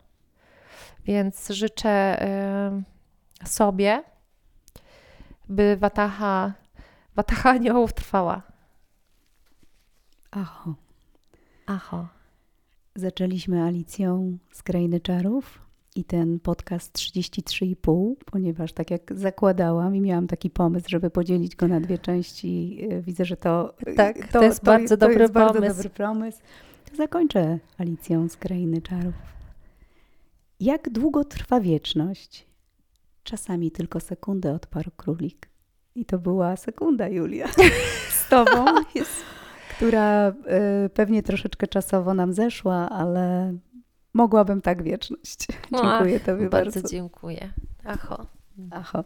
Więc życzę y, sobie, by watacha, watacha aniołów trwała. Aho. Aho. Zaczęliśmy Alicją z Krainy Czarów i ten podcast 33,5, ponieważ tak jak zakładałam i miałam taki pomysł, żeby podzielić go na dwie części, e, widzę, że to, tak, to, to jest to, bardzo, to dobry, jest pomysł. bardzo dobry pomysł. To zakończę Alicją z Krainy Czarów. Jak długo trwa wieczność? Czasami tylko sekundę, odparł królik. I to była sekunda, Julia. Z tobą jest która y, pewnie troszeczkę czasowo nam zeszła, ale mogłabym tak wieczność. Dziękuję Ach, Tobie bardzo. Bardzo dziękuję. Acho. Acho.